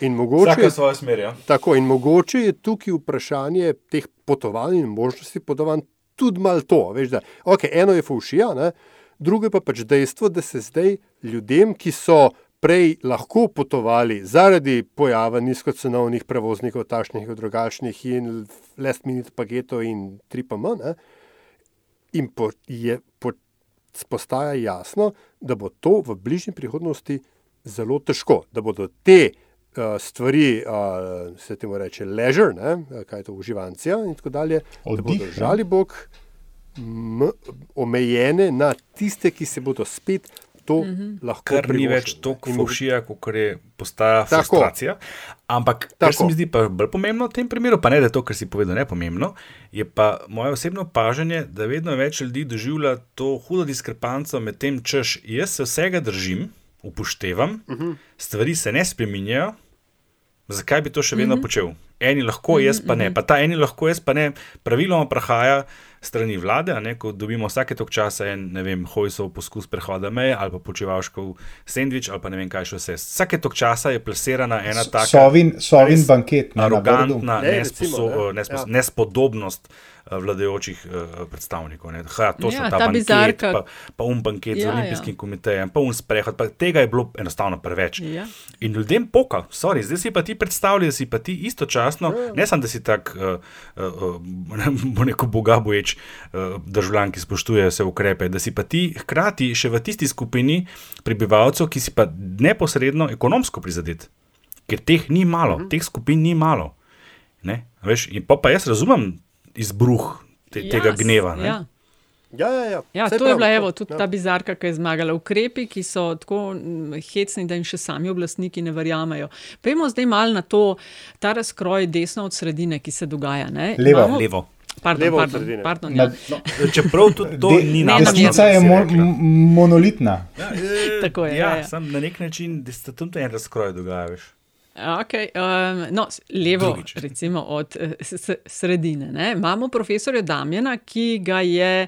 In mogoče, je, smer, ja. tako, in mogoče je tukaj vprašanje teh potovanj in možnosti potovanj tudi malo to. Veš, da, okay, eno je fušija, ne, drugo je pa pač dejstvo, da se zdaj ljudem, ki so prej lahko potovali zaradi pojava nizkocenovnih prevoznikov, tašnih in drugačnih, in last minute paketov in tripama. In po, je, po, postaja jasno, da bo to v bližnji prihodnosti zelo težko, da bodo te uh, stvari, uh, se temu reče, ležer, ne? kaj je to uživancija in tako dalje, Oddih, da bodo žali Bog. Omejene na tiste, ki se bodo spet to mm -hmm. lahko. Ker ni več tako fušija, kot je postaja tako. frustracija. Ampak, tako. kar se mi zdi pa bolj pomembno v tem primeru, pa ne da je to, kar si povedal, ne pomembno, je pa moje osebno opažanje, da vedno več ljudi doživlja to hudo diskrepanco med tem, češ jaz se vsega držim, upoštevam, mm -hmm. stvari se ne spreminjajo, zakaj bi to še vedno mm -hmm. počel. Eni lahko, jaz pa ne. Mhm. Pa ta eni lahko, jaz pa ne, praviloma prahaja strani vlade, ne, ko dobimo vsake tok časa en, ne vem, hojsov poskus prehoda meje ali pa počivalškov sendvič ali pa ne vem kaj še vse. Vsake tok časa je plesirana ena taka. Sovin, sovin banket. Arogantna ne, nesposo, recimo, ne. Nesposo, ja. nespodobnost. Eh, vladajočih uh, predstavnikov. Ha, to ja, so ta, ta banket, pa, pa um banket ja, z olimpijskim ja. komitejem, pa um sprehod. Pa tega je bilo enostavno preveč. Ja. In ljudem poka, sorry, zdaj si pa ti predstavljaj, da si pa ti istočasno, ja. ne samo da si tak, uh, uh, bo neko boga boječ uh, državljan, ki spoštuje vse ukrepe, da si pa ti hkrati še v tisti skupini prebivalcev, ki si pa neposredno ekonomsko prizadet. Ker teh ni malo. -huh. teh skupin ni malo. Veš, in pa, pa jaz razumem izbruh te, ja, tega gneva. Ja. Ja, ja, ja. Ja, to prav, je bila evo, tudi ja. ta bizarka, ki je zmagala. Ukrepi, ki so tako hecni, da jim še sami oblastniki ne verjamejo. Pejmo zdaj malo na to, ta razkroj desno od sredine, ki se dogaja. Ne? Levo. Imamo... Levo. Pardon, Levo pardon, pardon, ja. no, čeprav tudi to De, ni naša desnica, je mo monolitna. Ja, e, Tako je. Ja, ja, ja. na nek način, da se tam en razkroj dogaja. Okay, um, no, levo, Drugič. recimo od uh, sredine. Ne? Imamo profesorja Damjana, ki ga je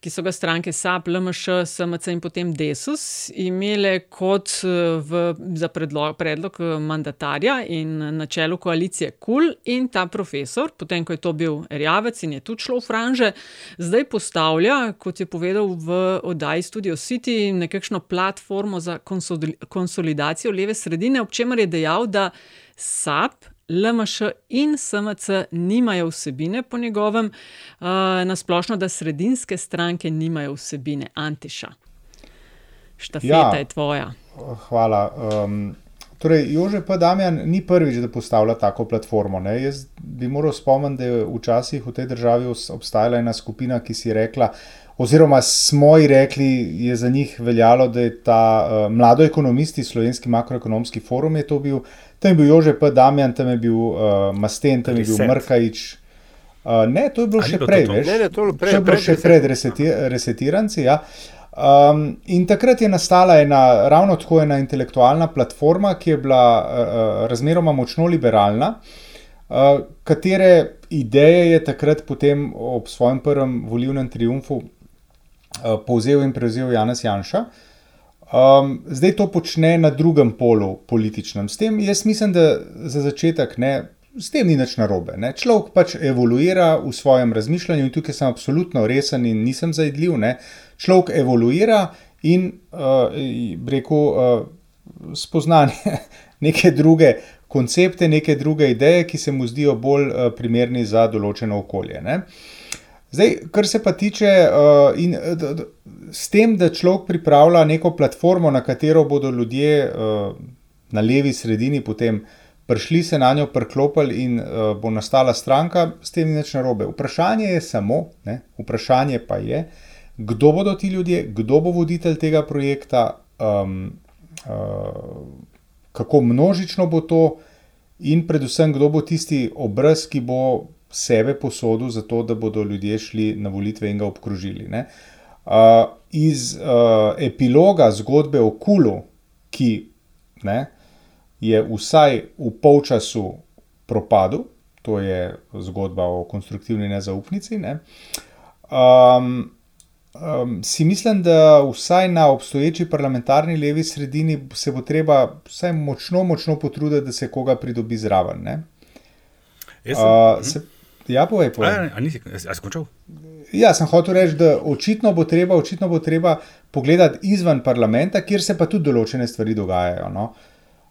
ki so ga stranke SAP, LMŠ, SMC in potem Desus imele kot v, za predlog, predlog mandatarja in na čelu koalicije KUL in ta profesor, potem ko je to bil Rjavec in je tudi šlo v franže, zdaj postavlja, kot je povedal v oddaji Studio City, nekakšno platformo za konsolidacijo leve sredine, ob čemer je dejal, da SAP LMŠ in SMC nimajo vsebine, po njegovem, uh, nasplošno, da sredinske stranke nimajo vsebine, Antiša. Štafeta ja, je tvoja. Hvala. Um, torej, Jože P. Damjan ni prvič, da postavlja tako platformo. Ne? Jaz bi moral spomniti, da je včasih v tej državi obstajala ena skupina, ki si rekla, oziroma smo ji rekli, je za njih veljalo, da je ta uh, mlado ekonomisti, slovenski makroekonomski forum, je to bil. Tam je bil Jože P. Damjan, tam je bil uh, Masten, tam je bil Mrkajič. Uh, ne, to je bilo še prej, veš? Ne, ne, to je bilo prej. Je bilo še pred reseti, resetiranci. Ja. Um, in takrat je nastala ena ravno tako ena intelektualna platforma, ki je bila uh, razmeroma močno liberalna, uh, katere ideje je takrat potem ob svojem prvem volivnem triumfu uh, povzel in prevzel Janez Janša. Uh, Um, zdaj to počne na drugem polu političnem. S tem jaz mislim, da za začetek ne, s tem ni nič narobe. Ne. Človek pač evoluira v svojem razmišljanju in tukaj sem absolutno resen in nisem zajedljiv. Ne. Človek evoluira in uh, rekel, uh, spoznanje [laughs] neke druge koncepte, neke druge ideje, ki se mu zdijo bolj uh, primerni za določeno okolje. Ne. Zdaj, kar se pa tiče, uh, in, d, s tem, da človek pripravlja neko platformo, na katero bodo ljudje uh, na levi sredini potem prišli, se na njo priklopili in uh, bo nastala stranka, s tem ni nič narobe. Vprašanje je samo, ne, vprašanje pa je, kdo bodo ti ljudje, kdo bo voditelj tega projekta, um, uh, kako množično bo to, in predvsem, kdo bo tisti obraz, ki bo sebe posodil, zato da bodo ljudje šli na volitve in ga obkrožili. Uh, iz uh, epiloga zgodbe o Kulu, ki ne, je vsaj v polčasu propadel, to je zgodba o konstruktivni nezaupnici. Ne, um, um, si mislim, da vsaj na obstoječi parlamentarni levi sredini se bo treba vsaj močno, močno potruditi, da se koga pridobi zraven. Ne. Jaz sem, uh, se, Ja, povej, povej. A, a nisi, a si končal? Ja, sem hotel reči, da očitno bo, treba, očitno bo treba pogledati izven parlamenta, kjer se pa tudi določene stvari dogajajo. No?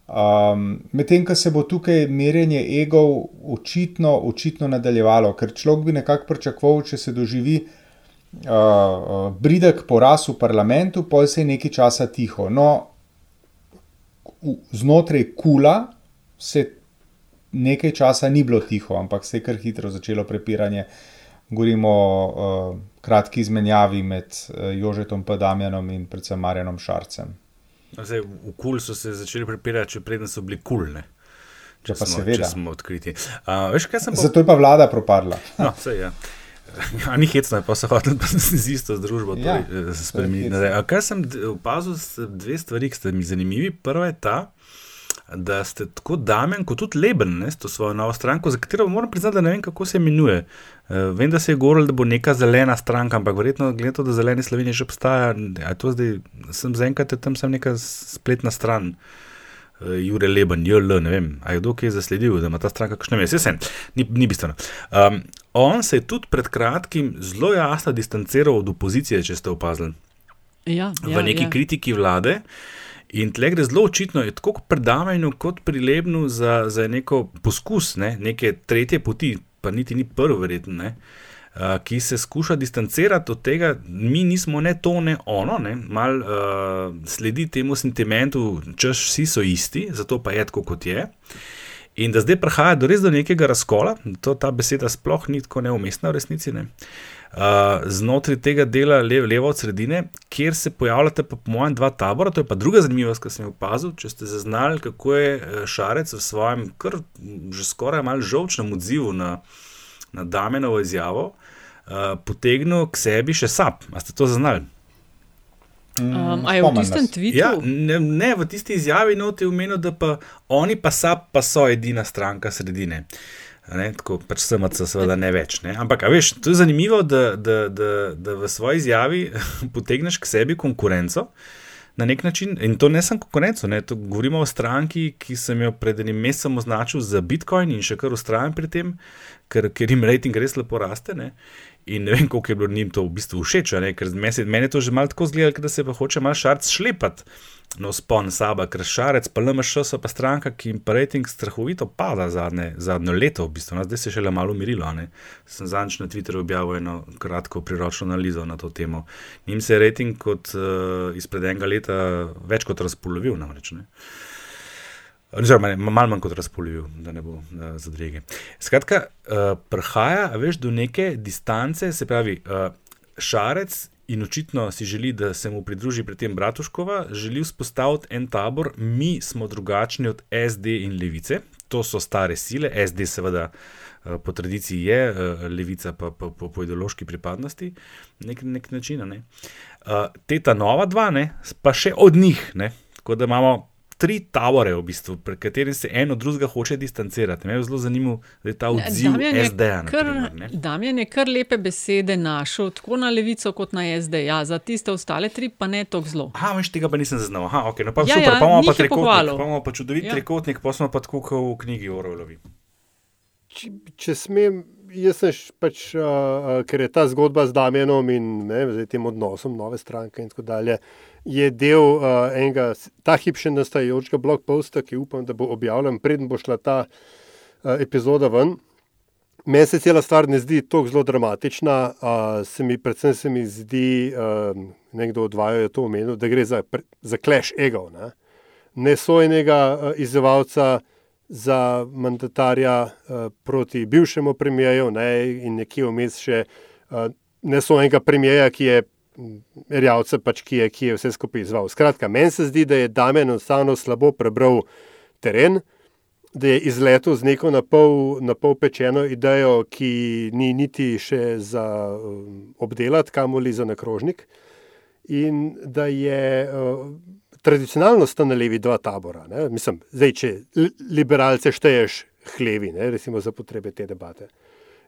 Um, Medtem, ko se bo tukaj merjenje egov očitno, očitno nadaljevalo, ker človek bi nekako pričakoval, če se doživi uh, bridek poraz v parlamentu, pa se je nekaj časa tiho. No, znotraj kula se nekaj časa ni bilo tiho, ampak se je kar hitro začelo prepiranje. Govorimo o kratki izmenjavi med uh, Jožetom Padamjanom in predvsem Marjanom Šarcem. Zdaj, v kul so se začeli prepirati, če predtem so bili kulne. Če, če, smo, če smo odkriti. Uh, veš, pa... Zato je pa vlada propadla. No, vse je. Ja. Ja, ni hecno, pa se hotel z isto družbo ja, spremeniti. Kar sem opazil, dve stvari, ki ste mi zanimivi. Prva je ta, da ste tako Damien, kot tudi Leben, ne, s to svojo novo stranko, za katero moram priznati, da ne vem, kako se imenuje. Uh, vem, da se je govorilo, da bo neka zelena stranka, ampak verjetno, glede to, da zeleni Slovenija že obstaja, a to zdaj, sem zaenkrat tam sem neka spletna stran. Uh, Jure Leben, JL, ne vem, ali je kdo kaj zasledil, da ima ta stranka kakšne mesece, vse, ni, ni bistveno. Um, on se je tudi pred kratkim zelo jasno distanciral od opozicije, če ste opazili. Ja, v ja, neki ja. kritiki vlade. In tle gre zelo očitno, tako predavanju kot prilebnu za, za neko poskus, ne, neke tretje poti, pa niti ni prvo, verjetno, ne, uh, ki se skuša distancirati od tega, mi nismo ne to, ne ono, ne, mal uh, sledi temu sentimentu, češ vsi so isti, zato pa je tako, kot je. In da zdaj prihaja do res do nekega razkola, to ta beseda sploh ni tako neumestna v resnici. Ne. Uh, znotraj tega dela levo, levo od sredine, kjer se pojavljata, pa po mojem, dva tabora. To je pa druga zanimivost, ki sem jo opazil. Če ste zaznali, kako je Šarec v svojem, kar že skoraj malo žovčnem odzivu na, na Damenovo izjavo, uh, potegnil k sebi še sap. A ste to zaznali? Um, a je v tistem tvitu? Ja, ne, ne, v tisti izjavi noti je umenil, da pa oni pa sap pa so edina stranka sredine. Ne, tako pač SMC, seveda ne več. Ne. Ampak, veš, to je zanimivo, da, da, da, da v svoji izjavi [laughs] potegneš k sebi konkurenco na nek način. In to ne samo konkurenco, ne, to govorimo o stranki, ki sem jo pred enim mesecem označil za Bitcoin in še kar ustrajam pri tem, ker, ker jim rejting res lepo raste. Ne. In ne vem, koliko je bilo njim to v bistvu všeč, ne? ker meni je to že malo tako zgledalo, da se pa hoče malo šarc šlepati na spon saba, ker šarec, pa LMŠ so pa stranka, ki jim rejting strahovito pada zadnje, zadnje leto, v bistvu. No, zdaj se je šele malo umirilo. Sem zadnjič na Twitterju objavil eno kratko priročno analizo na to temo. Njim se je rejting kot uh, izpred enega leta več kot razpolovil, namreč. Ne? Oziroma, malo manj kot razpolovil, da ne bo uh, zadrege. Skratka, uh, prihaja veš, do neke distance, se pravi, uh, šarec in očitno si želi, da se mu pridruži pri tem Bratuškova, želi vzpostaviti en tabor, mi smo drugačni od SD in levice, to so stare sile, SD seveda. Po tradiciji je, levica pa po, po, po ideološki pripadnosti, nek, nek način. Ne. Uh, te ta nova dva, ne, pa še od njih. Ne. Tako da imamo tri tabore, v bistvu, pri katerih se eno od drugega hoče distancirati. Me je zelo zanimivo, da je ta odziv SD-ja. Damien je kar lepe besede našel, tako na levico kot na SD. Ja, za tiste ostale tri pa ne tako zelo. Ha, veš, tega pa nisem zaznal. Aha, ok, no pa ja, super, ja, pa imamo pa trikotnik, pa imamo pa čudovit ja. trikotnik, pa smo pa tako kot v knjigi Orolovi. Če, če smem. Jaz sem pač, uh, ker je ta zgodba z Damienom in ne, tem odnosom nove stranke in tako dalje, uh, je del uh, enega, ta hip še nastajajočega blog posta, ki upam, da bo objavljen, preden bo šla ta uh, epizoda ven. Meni se cela stvar ne zdi tako zelo dramatična, uh, se mi, predvsem se mi zdi, uh, nekdo odvaja to omenil, da gre za, za clash ego. Ne? Nesojenega uh, izzivalca za mandatarja uh, proti bivšemu premijeju ne? in nekje vmes še uh, nesojenega premijeja, ki je rjavce, pač, ki, ki je vse skupaj izval. Skratka, meni se zdi, da je Damien enostavno slabo prebral teren da je izletel z neko na pol, na pol pečeno idejo, ki ni niti še za um, obdelati, kamoli za nakrožnik. In da je uh, tradicionalno sta na levi dva tabora. Ne? Mislim, zdaj, če liberalce šteješ hlevi, ne? recimo za potrebe te debate.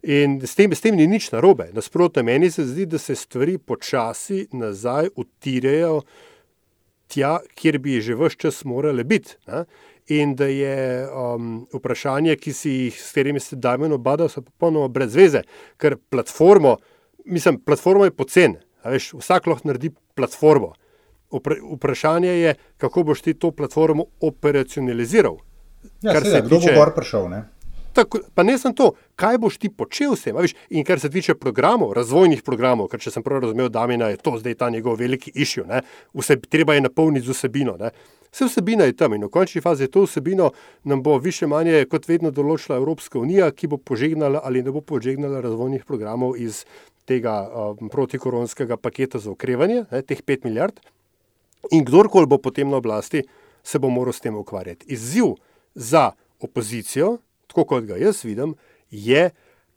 In s tem, s tem ni nič narobe. Nasprotno, meni se zdi, da se stvari počasi nazaj utirejo tja, kjer bi že vse čas morale biti. Ne? in da je um, vprašanje, ki si jih, s katerimi se dajmo obadal, so popolnoma brez veze, ker platformo, mislim, platforma je pocen, veš, vsak lahko naredi platformo. Vprašanje je, kako boš ti to platformo operacionaliziral. Ja, seveda, kdo tiče, bo gor prišel? Ne? Tako, pa ne samo to, kaj boš ti počel s tem. In kar se tiče programov, razvojnih programov, ker če sem prav razumel, da je to zdaj ta njegov veliki išil, treba je napolniti z vsebino. Ne? Vse vsebina je tam in v končni fazi to vsebino nam bo više manje kot vedno določila Evropska unija, ki bo požegnala ali ne bo požegnala razvojnih programov iz tega um, protikoronskega paketa za okrevanje, ne, teh 5 milijard. In kdorkoli bo potem na oblasti, se bo moral s tem ukvarjati. Izziv za opozicijo, tako kot ga jaz vidim, je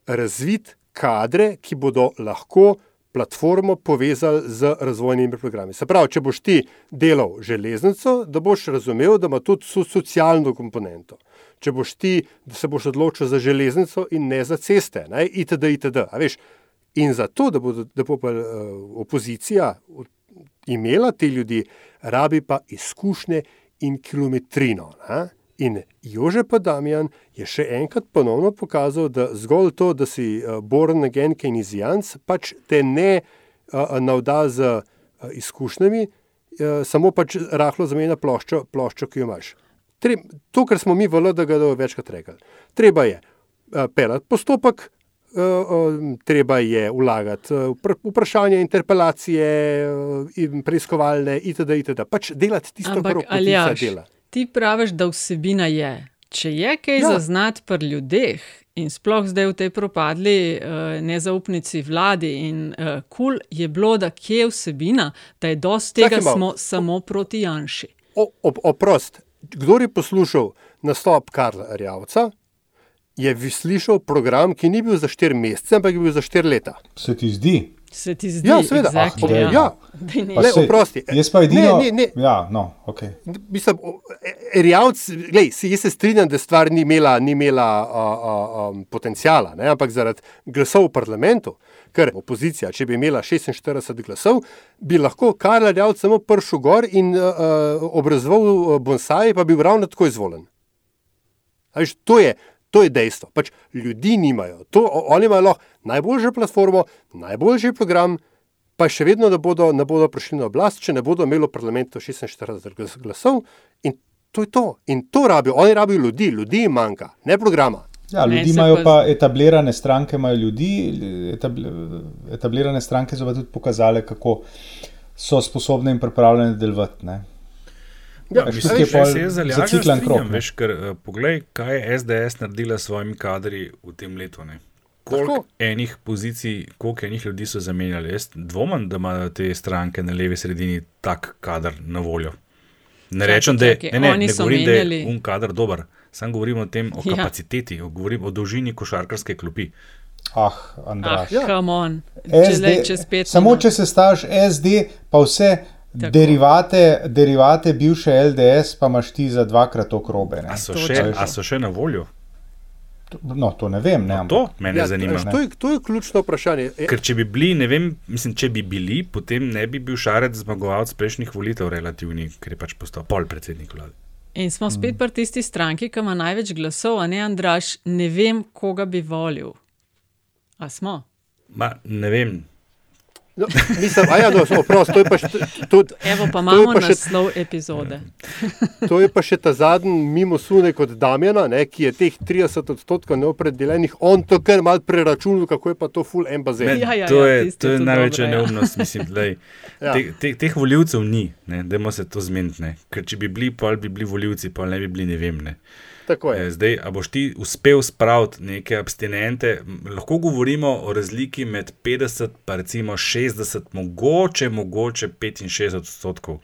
razvit kadre, ki bodo lahko platformo povezali z razvojnimi programi. Se pravi, če boš ti delal železnico, da boš razumel, da ima tudi socialno komponento. Če boš ti, da se boš odločil za železnico in ne za ceste, ne, itd. itd. In zato, da bo, da bo pa uh, opozicija imela te ljudi, rabi pa izkušnje in kilometrino. Ne. In Jože pa Damjan je še enkrat ponovno pokazal, da zgolj to, da si uh, boren again keynesijanc, pač te ne uh, navda z uh, izkušnjami, uh, samo pač rahlo zamenja ploščo, ploščo, ki jo imaš. Tre, to, kar smo mi v LDG večkrat rekli. Treba je uh, pelati postopek, treba je vlagati uh, vprašanje, interpelacije, preiskovalne itd. itd. Pač delati tisto, Ampak, kar opozicija dela ti praviš, da vsebina je. Če je kaj ja. zaznati pri ljudeh in sploh zdaj v tej propadli uh, nezaupnici vladi in uh, kul, cool je bilo, da kje je vsebina, da je dosti tega smo samo proti Janši. Oprost, kdo je poslušal nastop Karla Rjavca, je slišal program, ki ni bil za štiri mesece, ampak je bil za štiri leta. Se ti zdi? Se ti zdi, ja, seveda, exactly, ah, ja. ja. Ne, oprosti. Jaz pa edino, ne, ne, ne. Ja, no, okay. Mislim, Rjavc, glej, jaz se strinjam, da stvar ni imela, ni imela uh, uh, um, potencijala, ne, ampak zaradi glasov v parlamentu, ker opozicija, če bi imela 46 glasov, bi lahko Karl Rjavc samo pršel gor in uh, uh, obrazoval bonsai, pa bi bil ravno tako izvoljen. Až, to je, To je dejstvo. Pač ljudi nimajo. To, oni imajo najboljšo platformo, najboljši program, pa še vedno ne bodo, ne bodo prišli na oblast, če ne bodo imeli v parlamentu 46 glasov. In to je to. In to rabijo. Oni rabijo ljudi, ljudi jim manjka, ne programa. Ja, ljudi imajo pa etablirane stranke, imajo ljudi, etablirane stranke so pa tudi pokazale, kako so sposobne in pripravljene delovati. Ja, mislim, da se je zaljubila krog. Veš, ker, uh, poglej, kaj je SDS naredila s svojimi kadri v tem letu. Koliko enih pozicij, koliko enih ljudi so zamenjali? Jaz dvomim, da imajo te stranke na levi sredini tak kader na voljo. Ne rečem, da je, ne, ne, ne govorim, da je un kader dober, sam govorim o tem, o ja. kapaciteti, o, govorim o dolžini košarkarske klopi. Ah, Andrej. Ah, ja. Samo če se staviš SD, pa vse Derivate, derivate bivše LDS pa imaš ti za dvakrat okrobe. A so, še, a so še na voljo? No, to ne vem. Ne, no, to me ja, zanima. To je, to je ključno vprašanje. E- Ker če bi bili, ne vem, mislim, če bi bili, potem ne bi bil Šarec zmagovalec prejšnjih volitev, relativni, ker je pač postal pol predsednik vlade. In smo spet mm. pri tisti stranki, ki ima največ glasov, a ne Andraš, ne vem, koga bi volil. A smo? Ma, ne vem, No, mislim, a ja, no, oprost, to je pa še, to, Evo pa to je imamo pa še- naslov epizode. [laughs] To je pa še ta zadnji mimo sunek od Damjana, ne, ki je teh 30 odstotkov neopredeljenih, on to kar mal preračunal, kako je pa to full en bazen. Ja, ja, to ja, je, tisto to je je tudi največja ja. neumnost. Mislim, lej, [laughs] Ja. te, te, teh voljivcev ni, ne, dajmo se to zmeniti. ne. Ker če bi bili, pa bi bili voljivci, pa ne bi bili, ne vem. Ne. Tako je. Eh, Zdaj, a boš ti uspel spraviti neke abstinente? Lahko govorimo o razliki med 50 in recimo 60, mogoče, mogoče 65 odstotkov,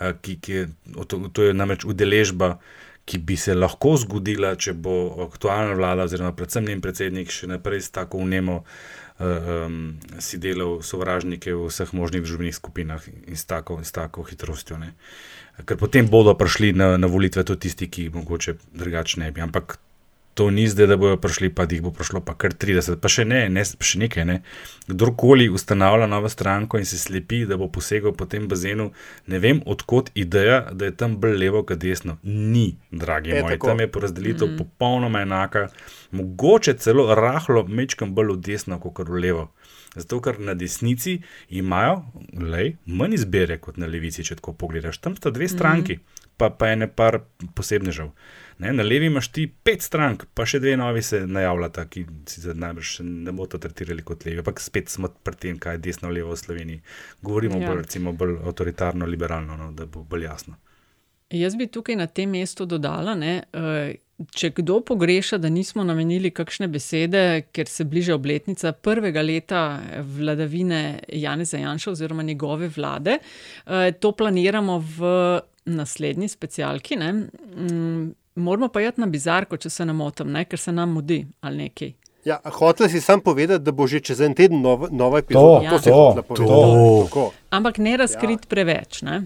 eh, ki, ki je, to, to je namreč udeležba, ki bi se lahko zgodila, če bo aktualna vlada, oziroma predvsem njen predsednik, še naprej s tako unemo. Um, si delal sovražnike v vseh možnih družbenih skupinah in s tako, s tako hitrostjo. Ne. Ker potem bodo prišli na, na volitve tudi tisti, ki mogoče drugače ne bi. Ampak to ni zdaj, da bodo prišli, pa jih bo prišlo pa kar 30, pa še ne, ne pa še nekaj. Ne. Kdorkoli ustanavlja novo stranko in se slepi, da bo posegal po tem bazenu, ne vem odkot ideja, da je tam bolj levo, kot desno. Ni, dragi Je moji, tako. tam je porazdelitev mm. popolnoma enaka, mogoče celo rahlo, mečkam bolj v desno, kot v levo. Zato, ker na desnici imajo lej, manj izbire kot na levici, če tako pogledaš. Tam sta dve stranki, mm -hmm. pa, pa ene par posebnežev. Ne, na levi imaš ti pet strank, pa še dve novi se najavljata, ki sicer najbrž še ne bodo tretirali kot levi, ampak spet smo pri tem, kaj je desno, levo v Sloveniji. Govorimo Ja. bolj, recimo, bolj avtoritarno, liberalno, no, da bo bolj jasno. Jaz bi tukaj na tem mestu dodala, ne, eh, če kdo pogreša, da nismo namenili kakšne besede, ker se bliža obletnica prvega leta vladavine Janeza Janša oziroma njegove vlade, eh, to planiramo v naslednji specialki. Ne. Moramo pa iti na bizarko, če se ne motim, ne, ker se nam mudi ali nekaj. Ja, hotel si sam povedati, da bo že čez en teden nova, nova To, epizoda. Ja. si to, povedati. to. Tako. Ampak ne razkrit ja. preveč. Ne.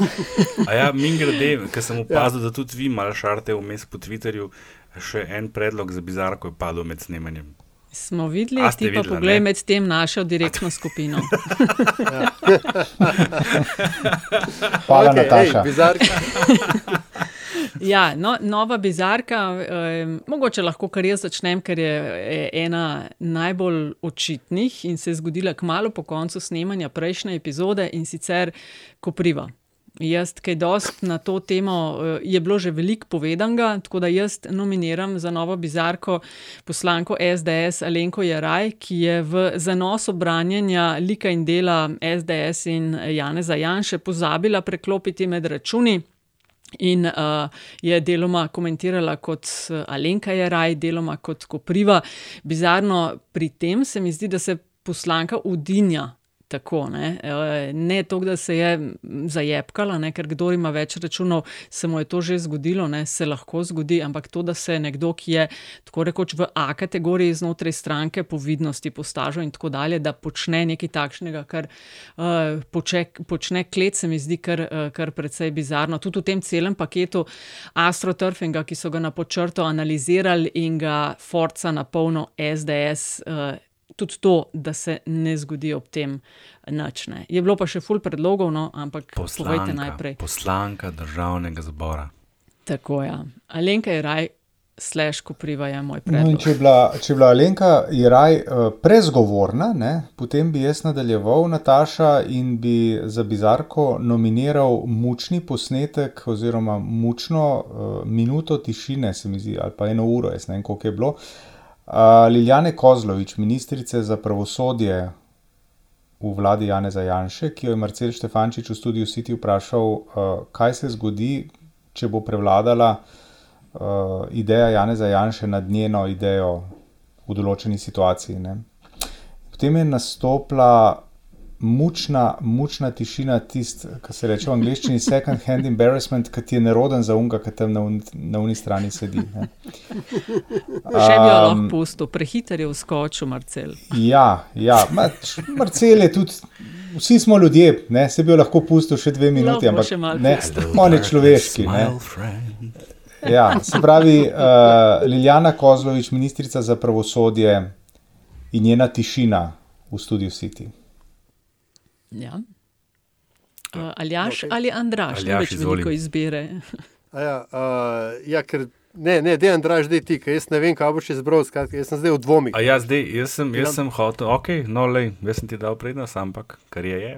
[laughs] A ja, min grede, ker sem opazil, ja. da tudi vi malo šarte vmes po Twitterju, še en predlog za bizarko je padel med snemanjem. Smo videli, ti pa poglej ne? med tem našo direktno skupino. [laughs] Hvala, Okej, Nataša. ej, bizarka. [laughs] Ja, no, nova bizarka, eh, mogoče lahko kar jaz začnem, ker je eh, ena najbolj očitnih in se je zgodila kmalo po koncu snemanja prejšnje epizode in sicer Kopriva. Jaz, kaj dost na to temo, eh, je bilo že veliko povedanega, tako da jaz nominiram za novo bizarko poslanko SDS Alenko Jaraj, ki je v zanos obranjanja lika in dela SDS in Janeza Janše pozabila preklopiti med računi. In uh, je deloma komentirala kot uh, Alenka Jaraj, deloma kot Kopriva. Bizarno pri tem se mi zdi, da se poslanka udinja. Tako, ne Eh, ne to, da se je zajepkala, ne, ker kdo ima več računov, se mu je to že zgodilo, ne, se lahko zgodi, ampak to, da se nekdo, ki je tako rekoč v A kategoriji znotraj stranke, po vidnosti, po stažu in tako dalje, da počne nekaj takšnega, kar uh, poče, počne klet, se mi zdi kar, uh, kar precej bizarno. Tudi v tem celem paketu astroturfinga, ki so ga na počrto analizirali in ga forca na polno SDS. Uh, Tudi to, da se ne zgodi ob tem načne. Je bilo pa še ful predlogov, no, ampak povejte Poslanka, najprej. poslanka državnega zbora. Tako je. Ja. Alenka je raj, slash kopriva je moj No, in predlog. če je bila, če je bila Alenka Jiraj uh, prezgovorna, ne, potem bi jaz nadaljeval, Nataša, in bi za bizarko nominiral mučni posnetek oziroma mučno uh, minuto tišine, se mi zdi, ali pa eno uro, jaz ne vem, koliko je bilo. Uh, Liljane Kozlovič, ministrice za pravosodje v vladi Janeza Janše, ki jo je Marcel Štefančič v studiu City vprašal, kaj se zgodi, če bo prevladala ideja Janeza Janše nad njeno idejo v določeni situaciji. Ne. Potem je nastopila mučna, mučna tišina, tisti, ki se reče v angleščini second hand embarrassment, ki ti je neroden za unga, ki tam na, un, na uni strani sedi. Ne. Še bi jo lahko Um, pustil, prehiter je vskočil, Marcel. Ja, ja. Ma, č- Marcel je tudi. Vsi smo ljudje, ne, se bi jo lahko pustil še dve minuti, ampak ne, on je človeški. Ne. Ja, se pravi, uh, Liljana Kozlovič, ministrica za pravosodje in njena tišina v studiu City. Ja. Uh, Aljaš okay. ali Andraš, Aljaš, ne več veliko izbire. [laughs] A Ja, uh, ja, ker Ne, ne, dejan draž, da ti, ker jaz ne vem, kaj boš izbral, skratka, jaz sem zdaj v dvomih. A ja, zdaj, jaz sem, jaz sem hotel, ok, no, lej, jaz sem ti dal prednost, ampak kar je je.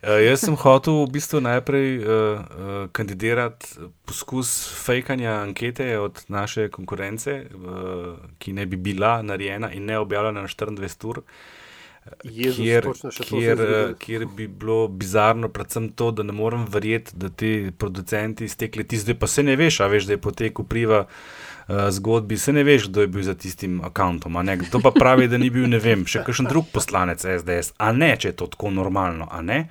Uh, jaz sem hotel v bistvu najprej uh, uh, kandidirati poskus fejkanja ankete od naše konkurence, uh, ki ne bi bila narejena in ne objavljena na 24 ur. Jezus, kjer, kjer, eh, kjer bi bilo bizarno, predvsem to, da ne morem verjeti, da ti producenti stekli ti zdaj, pa se ne veš, a veš, da je potekel priva uh, zgodbi, se ne veš, kdo je bil za tistim računom. Kdo pa pravi, da ni bil, ne vem, še kakšen drug poslanec SDS, a ne, če je to tako normalno, a ne.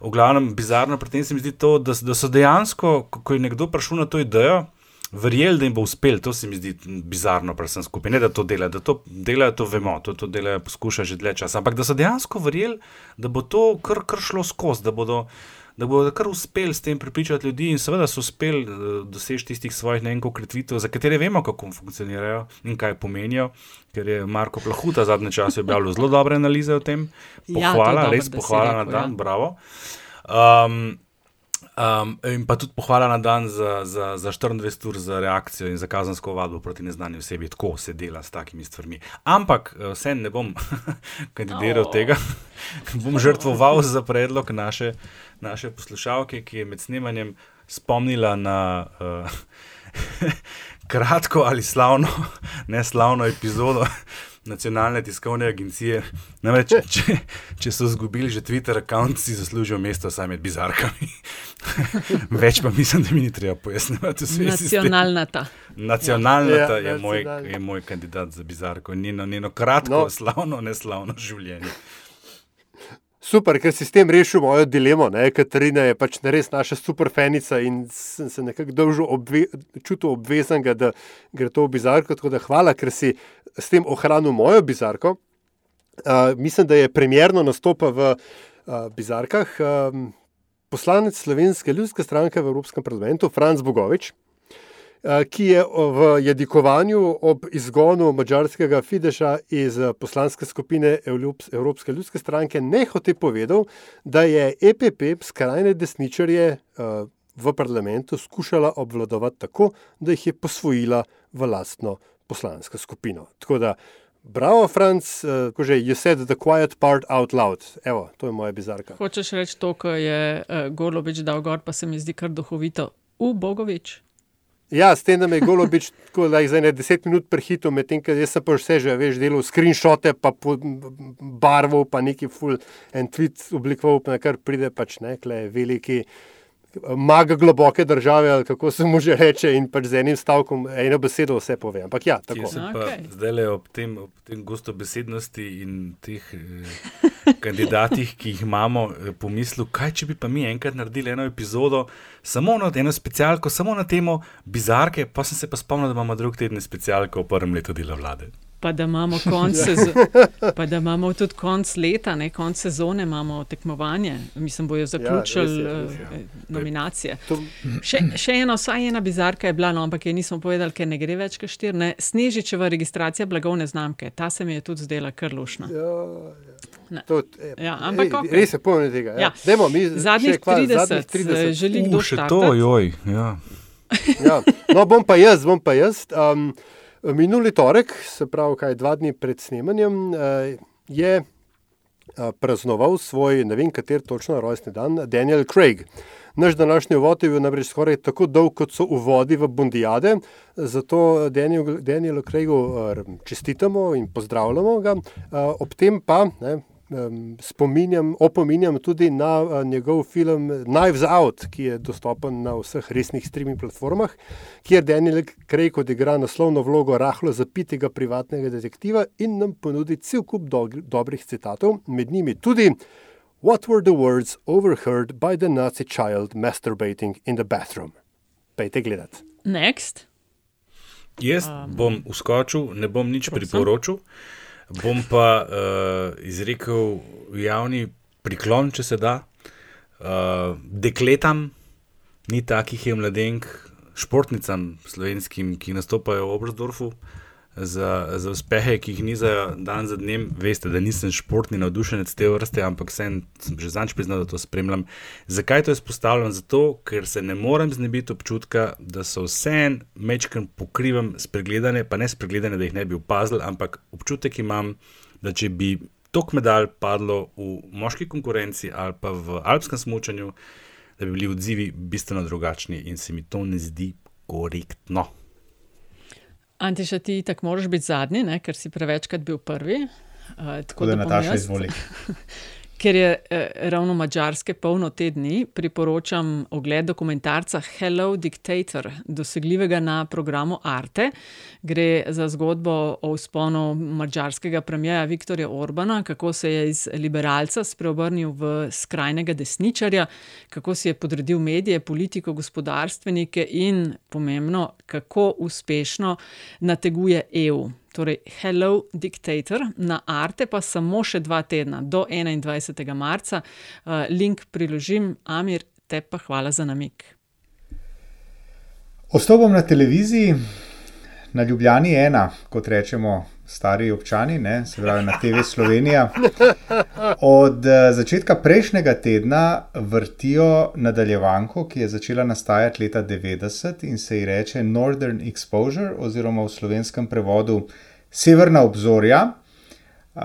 V glavnem, bizarno pri tem se mi zdi to, da, da so dejansko, ko ko je nekdo prišel na to idejo, verjeli, da jim bo uspel. To se mi zdi bizarno, predvsem skupaj. Ne, da to delajo, da to delajo, to vemo, to, to delajo, poskušajo že dlje časa. Ampak da so dejansko verjeli, da bo to kar, kar šlo skozi, da bodo. Da bodo kar uspeli s tem pripričati ljudi, in seveda so uspeli uh, doseči tistih svojih ne vem, koliko kritvitev, za katere vemo, kako funkcionirajo in kaj pomenijo. Ker je Marko Plahuta zadnje čase objavil zelo dobre analize o tem. Ja, Pohvala, dobro, res si pohvala na rekel, dan, ja. bravo. Um, Um, in pa tudi pohvala na dan za, za, za 24 ur za reakcijo in za kazensko vadbo proti neznani osebi. Tako se dela s takimi stvarmi. Ampak eh, vse ne bom [laughs] kandidiral oh. tega, [laughs] bom žrtvoval za predlog naše, naše poslušalke, ki je med snemanjem spomnila na uh, [laughs] kratko ali slavno, ne slavno epizodo. Nacionalne tiskovne agencije. Namreč, če, če so izgubili že Twitter račun, si zaslužijo mesto sami med bizarkami. [laughs] Več pa mislim, da mi ni treba pojasnjevati. Nacionalna ta. Nacionalna Ja, ta je, moj, nacionalna. je moj kandidat za bizarko. Njeno, njeno kratko, No. no. slavno, neslavno življenje. Super, ker si s tem rešil mojo dilemo. Ne? Katarina je pač res naša super fenica in sem se nekako dolžil obve, čutil obvezanega, da gre to v bizarko. Tako da hvala, ker si s tem ohranil mojo bizarko. Uh, mislim, da je premjerno nastopa v uh, bizarkah um, poslanec Slovenske ljudske stranke v Evropskem parlamentu, Franz Bogovič. uh, Ki je v jedikovanju ob izgonu mačarskega Fideša iz poslanske skupine Evlups- Evropske ljudske stranke nehote povedal, da je EPP skrajne desničarje uh, v parlamentu skušala obvladovati tako, da jih je posvojila v lastno poslansko skupino. Tako da, bravo, Franc, uh, ko že you said the quiet part out loud. Evo, to je moja bizarka. Hočeš reči to, kar je uh, Golobič dal gor, pa se mi zdi kar duhovito. U Bogovič. Ja, s tem, da me je Golobič [laughs] tako da za ne deset minut prehitil, medtem ko jaz sem pa vse že, veš, delal screenshote, pa barvo, pa neki full en tweet oblikoval, na kar pride pač ne, kle veliki mag globoke države, ali kako se mu že reče, in pač z enim stavkom, eno besedo vse pove. Ampak ja, tako. Pa Okej. zdaj le ob tem, ob tem gostobesednosti in teh eh, [laughs] kandidatih, ki jih imamo, eh, pomislil, kaj če bi pa mi enkrat naredili eno epizodo, samo na eno specialko, samo na temo bizarke, pa sem se pa spomnil, da imamo drug teden specialko v prvem letu dela vlade. Pa da imamo [laughs] konc, sezo pa da imamo tudi konc leta, ne konc sezone, imamo tekmovanje. Mislim, bojo zaključili Ja, res je, res ja, je. nominacije. To, Še, še ena, vsaj ena bizarka je bila, no, ampak je nismo povedali, ker ne gre več kot štiri. ne. Snežičeva registracija blagovne znamke, ta se mi je tudi zdela kar lušna. Ne. to, eh, Ja, ampak ej, okej. Res se pomeni tega. Ja. Ja. Dajmo, mi Zadnjih še kva, 30, zadnjih 30. želi kdo še štartati? to, joj. Ja. Ja. No, bom pa jaz, bom pa jaz. Um, minuli torek, se pravi, kaj dva dni pred snemanjem, uh, je uh, praznoval svoj, ne vem, kater točno rojstni dan, Daniel Craig. Naš današnji uvod je bil namreč skoraj tako dolg, kot so uvodi v Bondijade, zato Daniel, Danielu Craigu uh, čestitamo in pozdravljamo ga. Ob tem pa ne, um, spominjam, opominjam tudi na uh, njegov film Knives Out, ki je dostopen na vseh resnih streaming platformah, kjer Daniel Craig odigra naslovno vlogo rahlo zapitega privatnega detektiva in nam ponudi cel kup do dobrih citatov, med njimi tudi What were the words overheard by the Nazi child masturbating in the bathroom? Pejte gledati. Next. Jaz um, bom uskočil, ne bom nič priporočil, bom pa uh, izrekel javni priklon, če se da. Uh, dekletam, ni takih je mladenk, športnicam slovenskim, ki nastopajo v Obrzdorfu, za, za uspehe, ki jih nizajo dan za dnem. Veste, da nisem športni navdušenec te vrste, ampak sem, sem že zanč priznal, da to spremljam. Zakaj to izpostavljam? Zato, ker se ne morem znebiti občutka, da so vse en mečken pokrivam spregledane, pa ne spregledane, da jih ne bi opazil, ampak občutek imam, da če bi tok medalj padlo v moški konkurenci ali pa v alpskem smočanju, da bi bili odzivi bistveno drugačni in se mi to ne zdi korektno. Antiša, ti tako moraš biti zadnji, ne? ker si prevečkrat bil prvi. Uh, tako da, da Nataša izvoli. [laughs] ker je eh, ravno mačarske polno te dni, priporočam ogled dokumentarca Hello Dictator, dosegljivega na programu Arte. Gre za zgodbo o usponu mačarskega premijeja Viktorja Orbana, kako se je iz liberalca spreobrnil v skrajnega desničarja, kako si je podredil medije, politiko, gospodarstvenike in, pomembno, kako uspešno nateguje EU torej Hello Dictator, na Arte pa samo še dva tedna, do 21. marca. Uh, link priložim, Amir, te pa hvala za namik. Ostopom na televiziji, na Ljubljani ena, kot rečemo stari občani, ne, se pravi na TV Slovenija. Od uh, začetka prejšnjega tedna vrtijo nadaljevanko, ki je začela nastajati leta 90 in se ji reče Northern Exposure, oziroma v slovenskem prevodu Severna obzorja. Uh,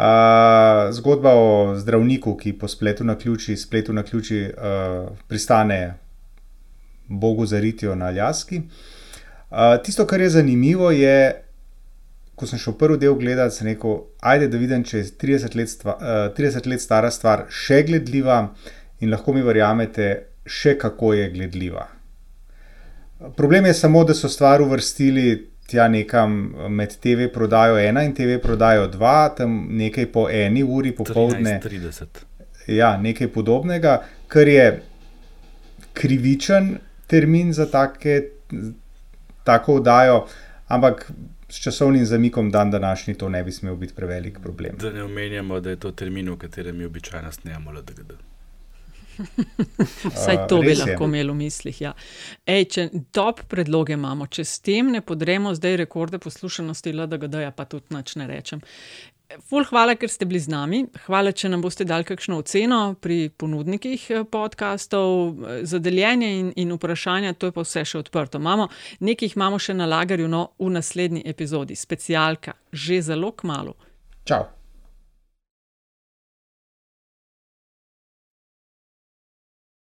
zgodba o zdravniku, ki po spletu na ključi, spletu na ključi uh, pristane Bogu za ritijo na Aljaski. Uh, tisto, kar je zanimivo, je, ko sem šel prvi del gledati, sem rekel, ajde, da vidim, če je 30 let, stva, uh, 30 let stara stvar še gledljiva in lahko mi verjamete, še kako je gledljiva. Problem je samo, da so stvar uvrstili tja nekam med TV prodajo ena in TV prodajo dva, tam nekaj po eni uri popoldne. 30. Ja, nekaj podobnega, kar je krivičen termin za take, tako oddajo, ampak s časovnim zamikom dan današnji to ne bi smel biti prevelik problem. Da ne omenjamo, da je to termin, v katerem mi običajno snemamo LDGD. Vsaj to bi lahko imeli v mislih. Ja. Ej, če top predloge imamo, če s tem ne podremo zdaj rekorde poslušanosti LDGD, pa tudi nič ne rečem. Ful, hvala, ker ste bili z nami. Hvala, če nam boste dali kakšno oceno pri ponudnikih eh, podkastov, za deljenje in, in vprašanja, to je pa vse še odprto. Imamo, nekaj imamo še na lagarju, no, v naslednji epizodi, specialka, že zelo k malu. Čau.